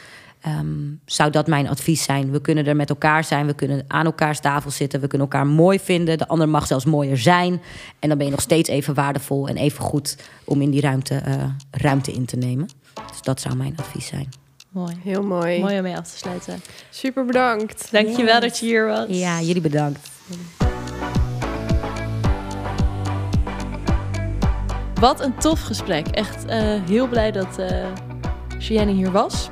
Ehm, zou dat mijn advies zijn? We kunnen er met elkaar zijn, we kunnen aan elkaars tafel zitten, we kunnen elkaar mooi vinden. De ander mag zelfs mooier zijn. En dan ben je nog steeds even waardevol en even goed om in die ruimte, eh, ruimte in te nemen. Dus dat zou mijn advies zijn. Mooi. Heel mooi. Mooi om mee af te sluiten. Super bedankt. Dankjewel Ja. dat je hier was. Ja, jullie bedankt. Wat een tof gesprek. Echt eh, heel blij dat eh Cheyenne hier was.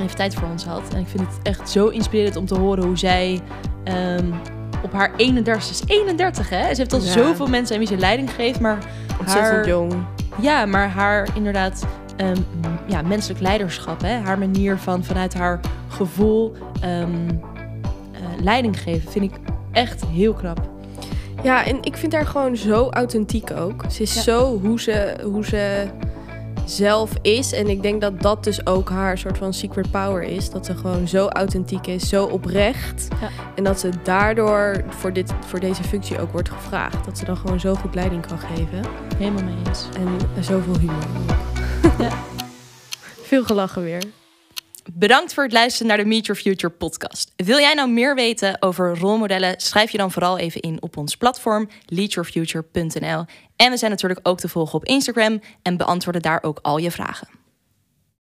En even tijd voor ons had. En ik vind het echt zo inspirerend om te horen hoe zij ehm, op haar 31 ze is 31 hè. Ze heeft al Ja. zoveel mensen aan wie ze leiding geeft. Maar Ontzettend haar, jong. ja, maar haar inderdaad ehm, ja, menselijk leiderschap. Hè? Haar manier van vanuit haar gevoel ehm, eh, leiding geven vind ik echt heel knap. Ja, en ik vind haar gewoon zo authentiek ook. Ze is Ja. zo hoe ze, hoe ze zelf is. En ik denk dat dat dus ook haar soort van secret power is. Dat ze gewoon zo authentiek is, zo oprecht. Ja. En dat ze daardoor voor, dit, voor deze functie ook wordt gevraagd. Dat ze dan gewoon zo goed leiding kan geven. Helemaal mee eens. En zoveel humor. Ja. Veel gelachen weer. Bedankt voor het luisteren naar de Meet Your Future podcast. Wil jij nou meer weten over rolmodellen? Schrijf je dan vooral even in op ons platform leadyourfuture.nl. En we zijn natuurlijk ook te volgen op Instagram en beantwoorden daar ook al je vragen.